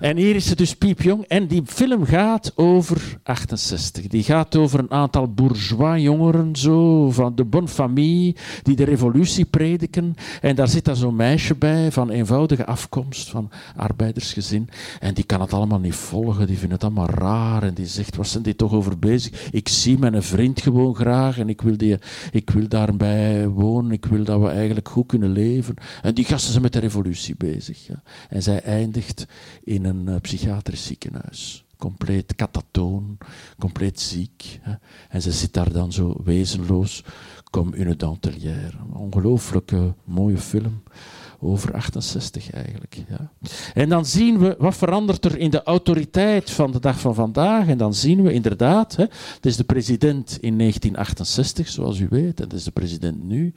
En hier is ze dus piepjong. En die film gaat over 68. Die gaat over een aantal bourgeois jongeren, zo, van de bonne famille, die de revolutie prediken. En daar zit dan zo'n meisje bij, van eenvoudige afkomst, van arbeidersgezin. En die kan het allemaal niet volgen, die vindt het allemaal raar. En die zegt, wat zijn die toch over bezig? Ik zie mijn vriend gewoon graag en ik wil, die, ik wil daarbij wonen. Ik wil dat we eigenlijk goed kunnen leven. En die gasten zijn met de revolutie bezig. Ja. En zij eindigt in een uh, psychiatrisch ziekenhuis. Compleet katatoon, compleet ziek. Hè. En ze zit daar dan zo wezenloos, comme une dentelière. Ongelooflijke mooie film over 68 eigenlijk. Ja. En dan zien we wat verandert er in de autoriteit van de dag van vandaag. En dan zien we inderdaad, hè, het is de president in 1968, zoals u weet, en het is de president nu.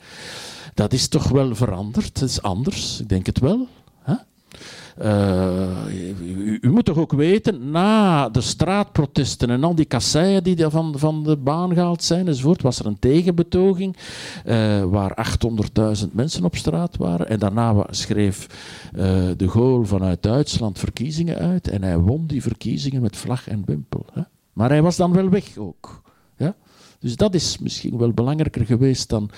Dat is toch wel veranderd, het is anders, ik denk het wel. Uh, u, u, moet toch ook weten, na de straatprotesten en al die kasseien die van, van de baan gehaald zijn enzovoort, was er een tegenbetoging uh, waar 800.000 mensen op straat waren. En daarna schreef uh, de Gaulle vanuit Duitsland verkiezingen uit en hij won die verkiezingen met vlag en wimpel. Hè. Maar hij was dan wel weg ook. Ja? Dus dat is misschien wel belangrijker geweest dan,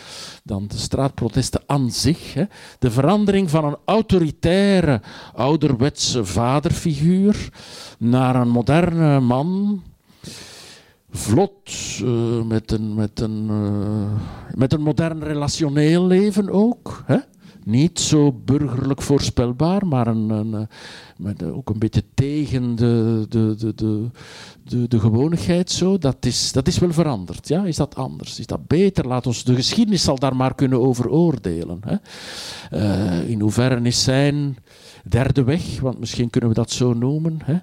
dan de straatprotesten aan zich. Hè. De verandering van een autoritaire, ouderwetse vaderfiguur naar een moderne man. Vlot, uh, met, een, met, een, uh, met een modern relationeel leven ook. Hè niet zo burgerlijk voorspelbaar, maar een, een, eh, met ook een beetje tegen de, de, de, de, de, de gewonigheid. Zo. Dat, is, dat is wel veranderd. Ja? Is dat anders? Is dat beter? Laat ons, de geschiedenis zal daar maar kunnen over oordelen. Hè? Uh, in hoeverre is zijn derde weg, want misschien kunnen we dat zo noemen. Hè.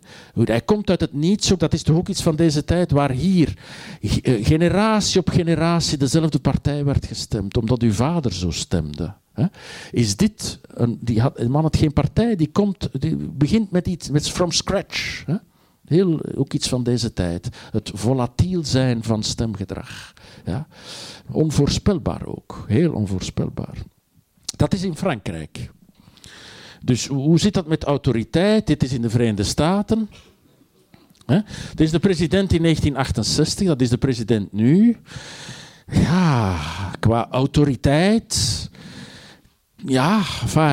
Hij komt uit het niets, ook dat is toch ook iets van deze tijd, waar hier eh, generatie op generatie dezelfde partij werd gestemd, omdat uw vader zo stemde. Hè. Is dit, een, die had, man had geen partij, die, komt, die begint met iets, met from scratch. Hè. Heel, ook iets van deze tijd. Het volatiel zijn van stemgedrag. Ja. Onvoorspelbaar ook, heel onvoorspelbaar. Dat is in Frankrijk. Dus hoe zit dat met autoriteit? Dit is in de Verenigde Staten. Dit is de president in 1968, dat is de president nu. Ja, qua autoriteit. Ja,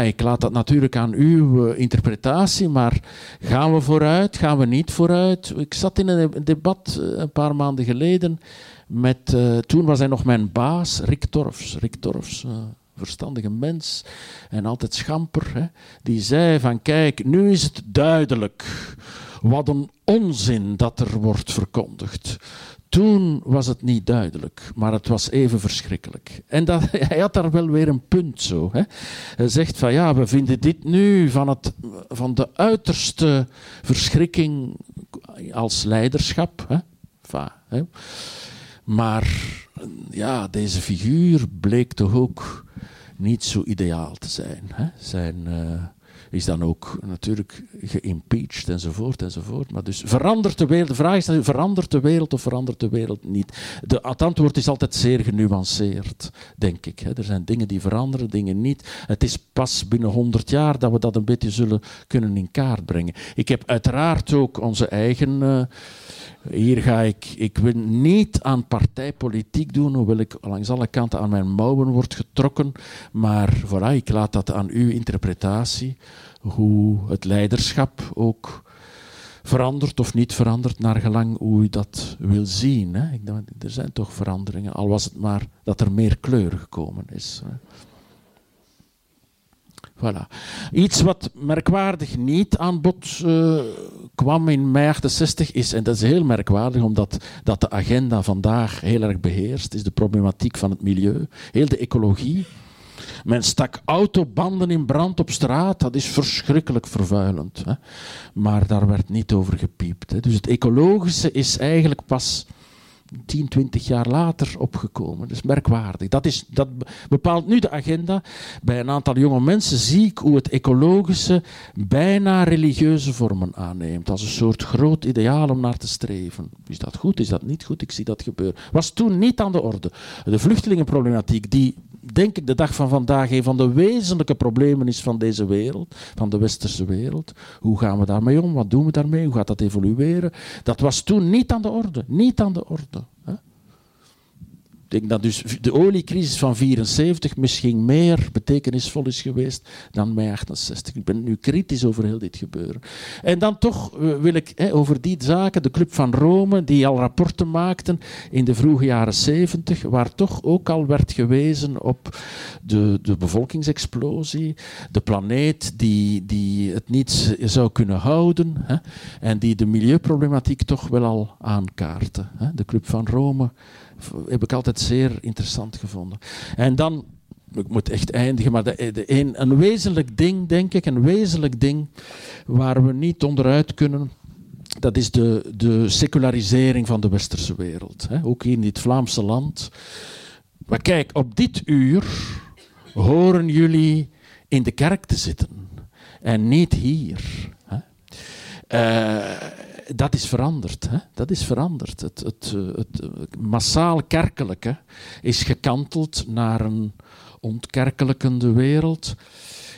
ik laat dat natuurlijk aan uw eh, interpretatie, maar gaan we vooruit, gaan we niet vooruit? Ik zat in een debat eh, een paar maanden geleden met, uh, toen was hij nog mijn baas, Rick Torfs. Torfs, verstandige mens en altijd schamper, hè, die zei van kijk, nu is het duidelijk wat een onzin dat er wordt verkondigd. Toen was het niet duidelijk, maar het was even verschrikkelijk. En dat, hij had daar wel weer een punt zo. Hè. Hij zegt van ja, we vinden dit nu van, het, van de uiterste verschrikking als leiderschap. Hè. Hè. Maar ja, deze figuur bleek toch ook niet zo ideaal te zijn. Hè. Zijn, uh, is dan ook natuurlijk geïmpeached enzovoort enzovoort. Maar dus verandert de wereld? De vraag is verandert de wereld of verandert de wereld niet? De, het antwoord is altijd zeer genuanceerd, denk ik. Hè. Er zijn dingen die veranderen, dingen niet. Het is pas binnen 100 jaar dat we dat een beetje zullen kunnen in kaart brengen. Ik heb uiteraard ook onze eigen... Uh, hier ga ik, ik wil niet aan partijpolitiek doen, hoewel ik langs alle kanten aan mijn mouwen word getrokken. Maar voilà, ik laat dat aan uw interpretatie, hoe het leiderschap ook verandert of niet verandert, naar gelang hoe u dat wil zien. Hè. Ik denk, er zijn toch veranderingen, al was het maar dat er meer kleur gekomen is. Hè. Voilà. Iets wat merkwaardig niet aan bod uh, kwam in mei 68 is, en dat is heel merkwaardig omdat dat de agenda vandaag heel erg beheerst, is de problematiek van het milieu, heel de ecologie. Men stak autobanden in brand op straat, dat is verschrikkelijk vervuilend. Hè. Maar daar werd niet over gepiept. Hè. Dus het ecologische is eigenlijk pas 10, 20 jaar later opgekomen. Dat is merkwaardig. Dat, is, dat bepaalt nu de agenda. Bij een aantal jonge mensen zie ik hoe het ecologische bijna religieuze vormen aanneemt. Als een soort groot ideaal om naar te streven. Is dat goed? Is dat niet goed? Ik zie dat gebeuren. Was toen niet aan de orde. De vluchtelingenproblematiek, die denk ik de dag van vandaag een van de wezenlijke problemen is van deze wereld, van de westerse wereld. Hoe gaan we daarmee om? Wat doen we daarmee? Hoe gaat dat evolueren? Dat was toen niet aan de orde. Niet aan de orde. Hè? Ik denk dat dus de oliecrisis van 74 misschien meer betekenisvol is geweest dan mei 68. Ik ben nu kritisch over heel dit gebeuren. En dan toch eh, wil ik over die zaken, de Club van Rome, die al rapporten maakten in de vroege jaren 70, waar toch ook al werd gewezen op de, de bevolkingsexplosie, de planeet die, die het niet zou kunnen houden hè, en die de milieuproblematiek toch wel al aankaarten. Hè. De Club van Rome heb ik altijd zeer interessant gevonden. En dan, ik moet echt eindigen, maar de, een, een wezenlijk ding, denk ik, een wezenlijk ding waar we niet onderuit kunnen, dat is de, de secularisering van de westerse wereld. Hè. Ook in dit Vlaamse land. Maar kijk, op dit uur horen jullie in de kerk te zitten en niet hier. Hè. Uh, dat is veranderd. Hè? Dat is veranderd. Het, het, het, massaal kerkelijke is gekanteld naar een ontkerkelijkende wereld.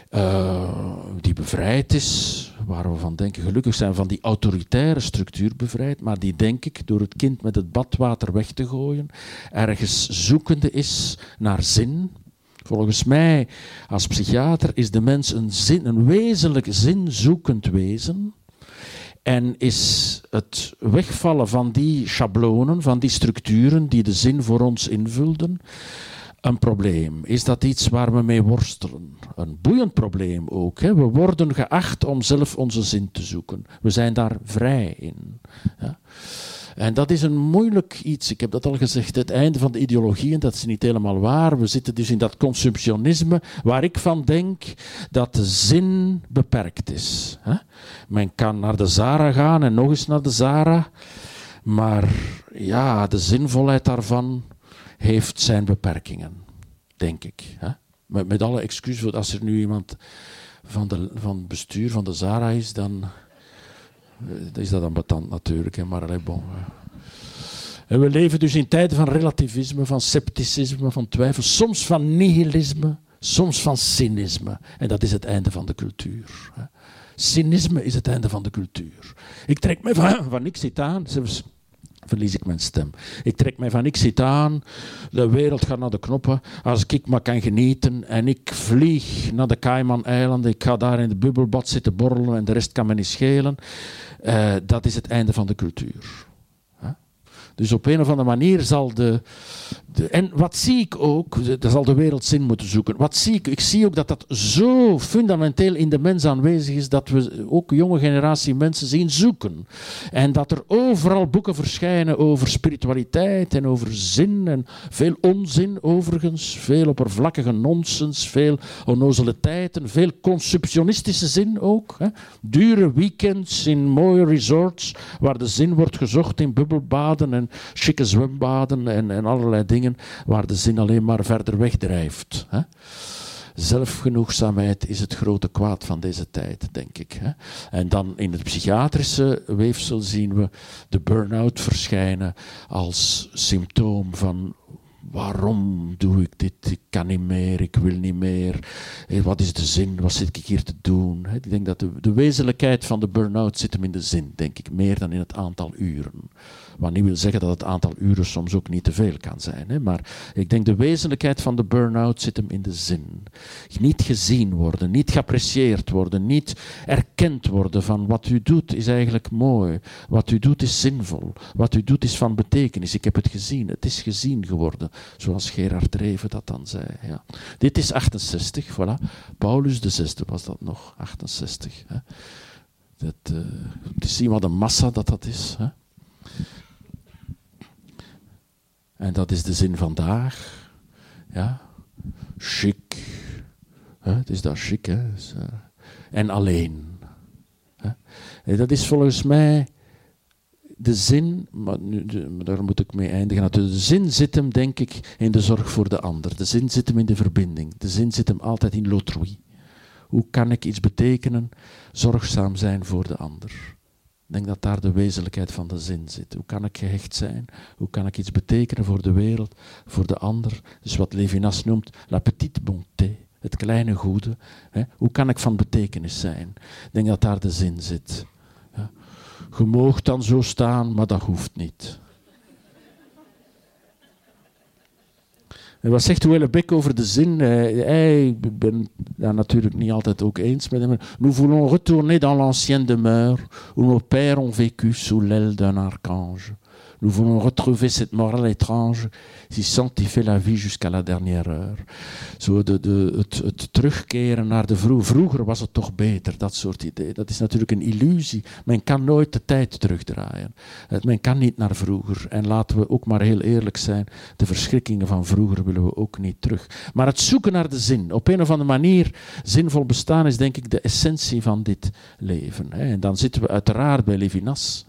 Uh, die bevrijd is, waar we van denken, gelukkig zijn van die autoritaire structuur bevrijd, maar die denk ik door het kind met het badwater weg te gooien, ergens zoekende is naar zin. Volgens mij, als psychiater, is de mens een, zin, een wezenlijk zinzoekend wezen. En is het wegvallen van die schablonen, van die structuren die de zin voor ons invulden, een probleem? Is dat iets waar we mee worstelen? Een boeiend probleem ook. We worden geacht om zelf onze zin te zoeken. We zijn daar vrij in. Ja? En dat is een moeilijk iets. Ik heb dat al gezegd. Het einde van de ideologie, en dat is niet helemaal waar. We zitten dus in dat consumptionisme, waar ik van denk dat de zin beperkt is. Men kan naar de Zara gaan en nog eens naar de Zara. Maar ja, de zinvolheid daarvan heeft zijn beperkingen, denk ik. Met, met alle excuses, als er nu iemand van, de, van het bestuur van de Zara is, dan is dat ambetant natuurlijk. Hè, maar allez, bon. En we leven dus in tijden van relativisme, van scepticisme, van twijfel, soms van nihilisme, soms van cynisme. En dat is het einde van de cultuur. Cynisme is het einde van de cultuur. Ik trek me van, van niks zit aan verlies ik mijn stem. Ik trek mij van niks zit aan, de wereld gaat naar de knoppen. Als ik maar kan genieten en ik vlieg naar de Cayman-eilanden, ik ga daar in de bubbelbad zitten borrelen en de rest kan me niet schelen. Uh, dat is het einde van de cultuur. Dus op een of andere manier zal de, En wat zie ik ook? Daar zal de wereld zin moeten zoeken. Wat zie ik? Ik zie ook dat dat zo fundamenteel in de mens aanwezig is dat we ook jonge generatie mensen zien zoeken. En dat er overal boeken verschijnen over spiritualiteit en over zin. En veel onzin overigens. Veel oppervlakkige nonsens. Veel onnozele tijden. Veel consumptionistische zin ook. Hè. Dure weekends in mooie resorts waar de zin wordt gezocht in bubbelbaden en chique zwembaden en, en allerlei dingen waar de zin alleen maar verder wegdrijft. Hè? Zelfgenoegzaamheid is het grote kwaad van deze tijd, denk ik. Hè? En dan in het psychiatrische weefsel zien we de burn-out verschijnen als symptoom van waarom doe ik dit? Ik kan niet meer, ik wil niet meer. Wat is de zin? Wat zit ik hier te doen? Ik denk dat de, de wezenlijkheid van de burn-out zit hem in de zin, denk ik, meer dan in het aantal uren. Wat niet wil zeggen dat het aantal uren soms ook niet te veel kan zijn. Hè? Maar ik denk de wezenlijkheid van de burn-out zit hem in de zin. Niet gezien worden, niet geapprecieerd worden, niet erkend worden van wat u doet is eigenlijk mooi. Wat u doet is zinvol. Wat u doet is van betekenis. Ik heb het gezien. Het is gezien geworden. Zoals Gerard Reven dat dan zei. Ja. Dit is 68, voilà. Paulus de zesde was dat nog, 68. Hè. Dat, uh, zien wat een massa dat dat is. Hè. En dat is de zin vandaag. Ja, chic. Het is dat chic, hè. Eh, en alleen. En dat is volgens mij de zin, maar, nu, daar moet ik mee eindigen. De zin zit hem, denk ik, in de zorg voor de ander. De zin zit hem in de verbinding. De zin zit hem altijd in l'autrui. Hoe kan ik iets betekenen? Zorgzaam zijn voor de ander. Ik denk dat daar de wezenlijkheid van de zin zit. Hoe kan ik gehecht zijn? Hoe kan ik iets betekenen voor de wereld, voor de ander? Dus wat Levinas noemt la petite bonté, het kleine goede. Hè? Hoe kan ik van betekenis zijn? Ik denk dat daar de zin zit. Ja. Je moogt dan zo staan, maar dat hoeft niet. Wat zegt Houellebecq over de zin? Hij, ik ben daar natuurlijk niet altijd ook eens met hem. Nous voulons retourner dans l'ancienne demeure où nos pères ont vécu sous l'aile d'un archange. Nous voulons retrouver cette morale étrange die sanctifie la vie jusqu'à la dernière heure. Zo de, de, het, het, terugkeren naar de vroeg. Vroeger was het toch beter, dat soort idee. Dat is natuurlijk een illusie. Men kan nooit de tijd terugdraaien. Men kan niet naar vroeger. En laten we ook maar heel eerlijk zijn, de verschrikkingen van vroeger willen we ook niet terug. Maar het zoeken naar de zin, op een of andere manier zinvol bestaan, is denk ik de essentie van dit leven. En dan zitten we uiteraard bij Levinas.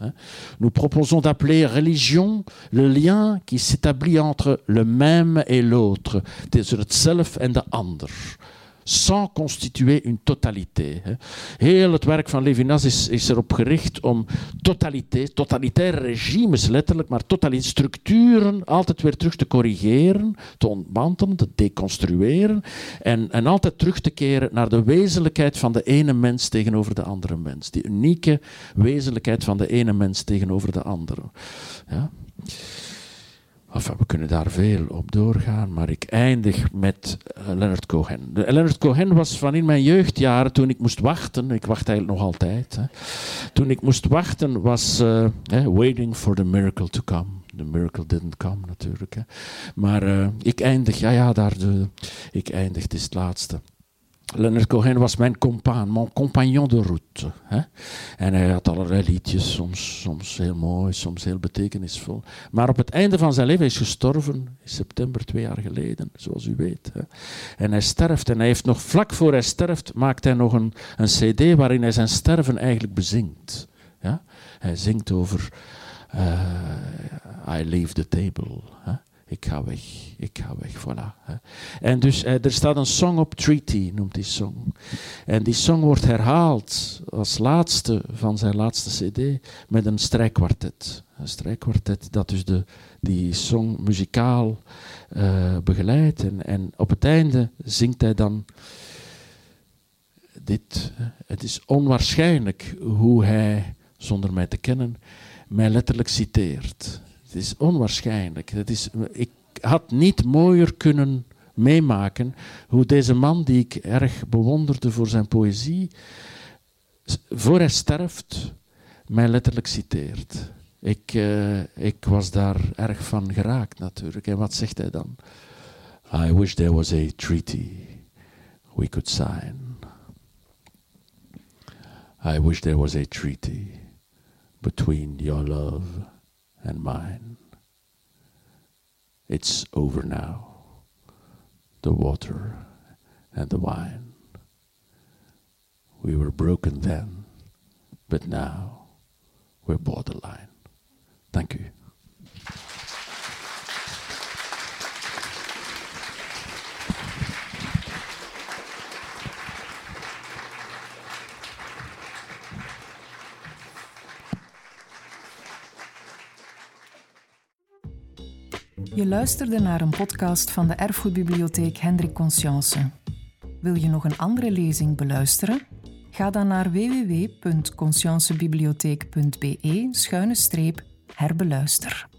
Nous proposons d'appeler religion le lien qui s'établit entre le même et l'autre, het zelf en de ander. Sans constituer une totalité. Heel het werk van Levinas is, is erop gericht om totaliteit, totalitaire regimes letterlijk, maar totalitaire structuren altijd weer terug te corrigeren, te ontmantelen, te deconstrueren en, en altijd terug te keren naar de wezenlijkheid van de ene mens tegenover de andere mens. Die unieke wezenlijkheid van de ene mens tegenover de andere. Ja? Enfin, we kunnen daar veel op doorgaan, maar ik eindig met uh, Leonard Cohen. De, Leonard Cohen was van in mijn jeugdjaren, toen ik moest wachten, ik wacht eigenlijk nog altijd, hè, toen ik moest wachten was uh, waiting for the miracle to come. The miracle didn't come natuurlijk. Hè. Maar ik eindig, ja ja, daar ik eindig, het is het laatste. Leonard Cohen was mijn compaan, mijn compagnon de route. Hè? En hij had allerlei liedjes, soms, soms heel mooi, soms heel betekenisvol. Maar op het einde van zijn leven, is gestorven in september twee jaar geleden, zoals u weet. Hè? En hij sterft en hij heeft nog vlak voor hij sterft, maakt hij nog een, een cd waarin hij zijn sterven eigenlijk bezingt. Ja? Hij zingt over uh, I leave the table. Hè? Ik ga weg, ik ga weg, voilà. En dus eh, er staat een song op Treaty, noemt die song. En die song wordt herhaald als laatste van zijn laatste cd met een strijkkwartet. Een strijkkwartet dat dus de, die song muzikaal uh, begeleidt. En, en op het einde zingt hij dan dit. Het is onwaarschijnlijk hoe hij, zonder mij te kennen, mij letterlijk citeert. Het is onwaarschijnlijk. Is, ik had niet mooier kunnen meemaken hoe deze man, die ik erg bewonderde voor zijn poëzie, voor hij sterft, mij letterlijk citeert. Ik, uh, ik was daar erg van geraakt natuurlijk. En wat zegt hij dan? I wish there was a treaty we could sign. I wish there was a treaty between your love and mine. It's over now. The water and the wine. We were broken then, but now we're borderline. Thank you. Je luisterde naar een podcast van de Erfgoedbibliotheek Hendrik Conscience. Wil je nog een andere lezing beluisteren? Ga dan naar www.consciencebibliotheek.be-herbeluister.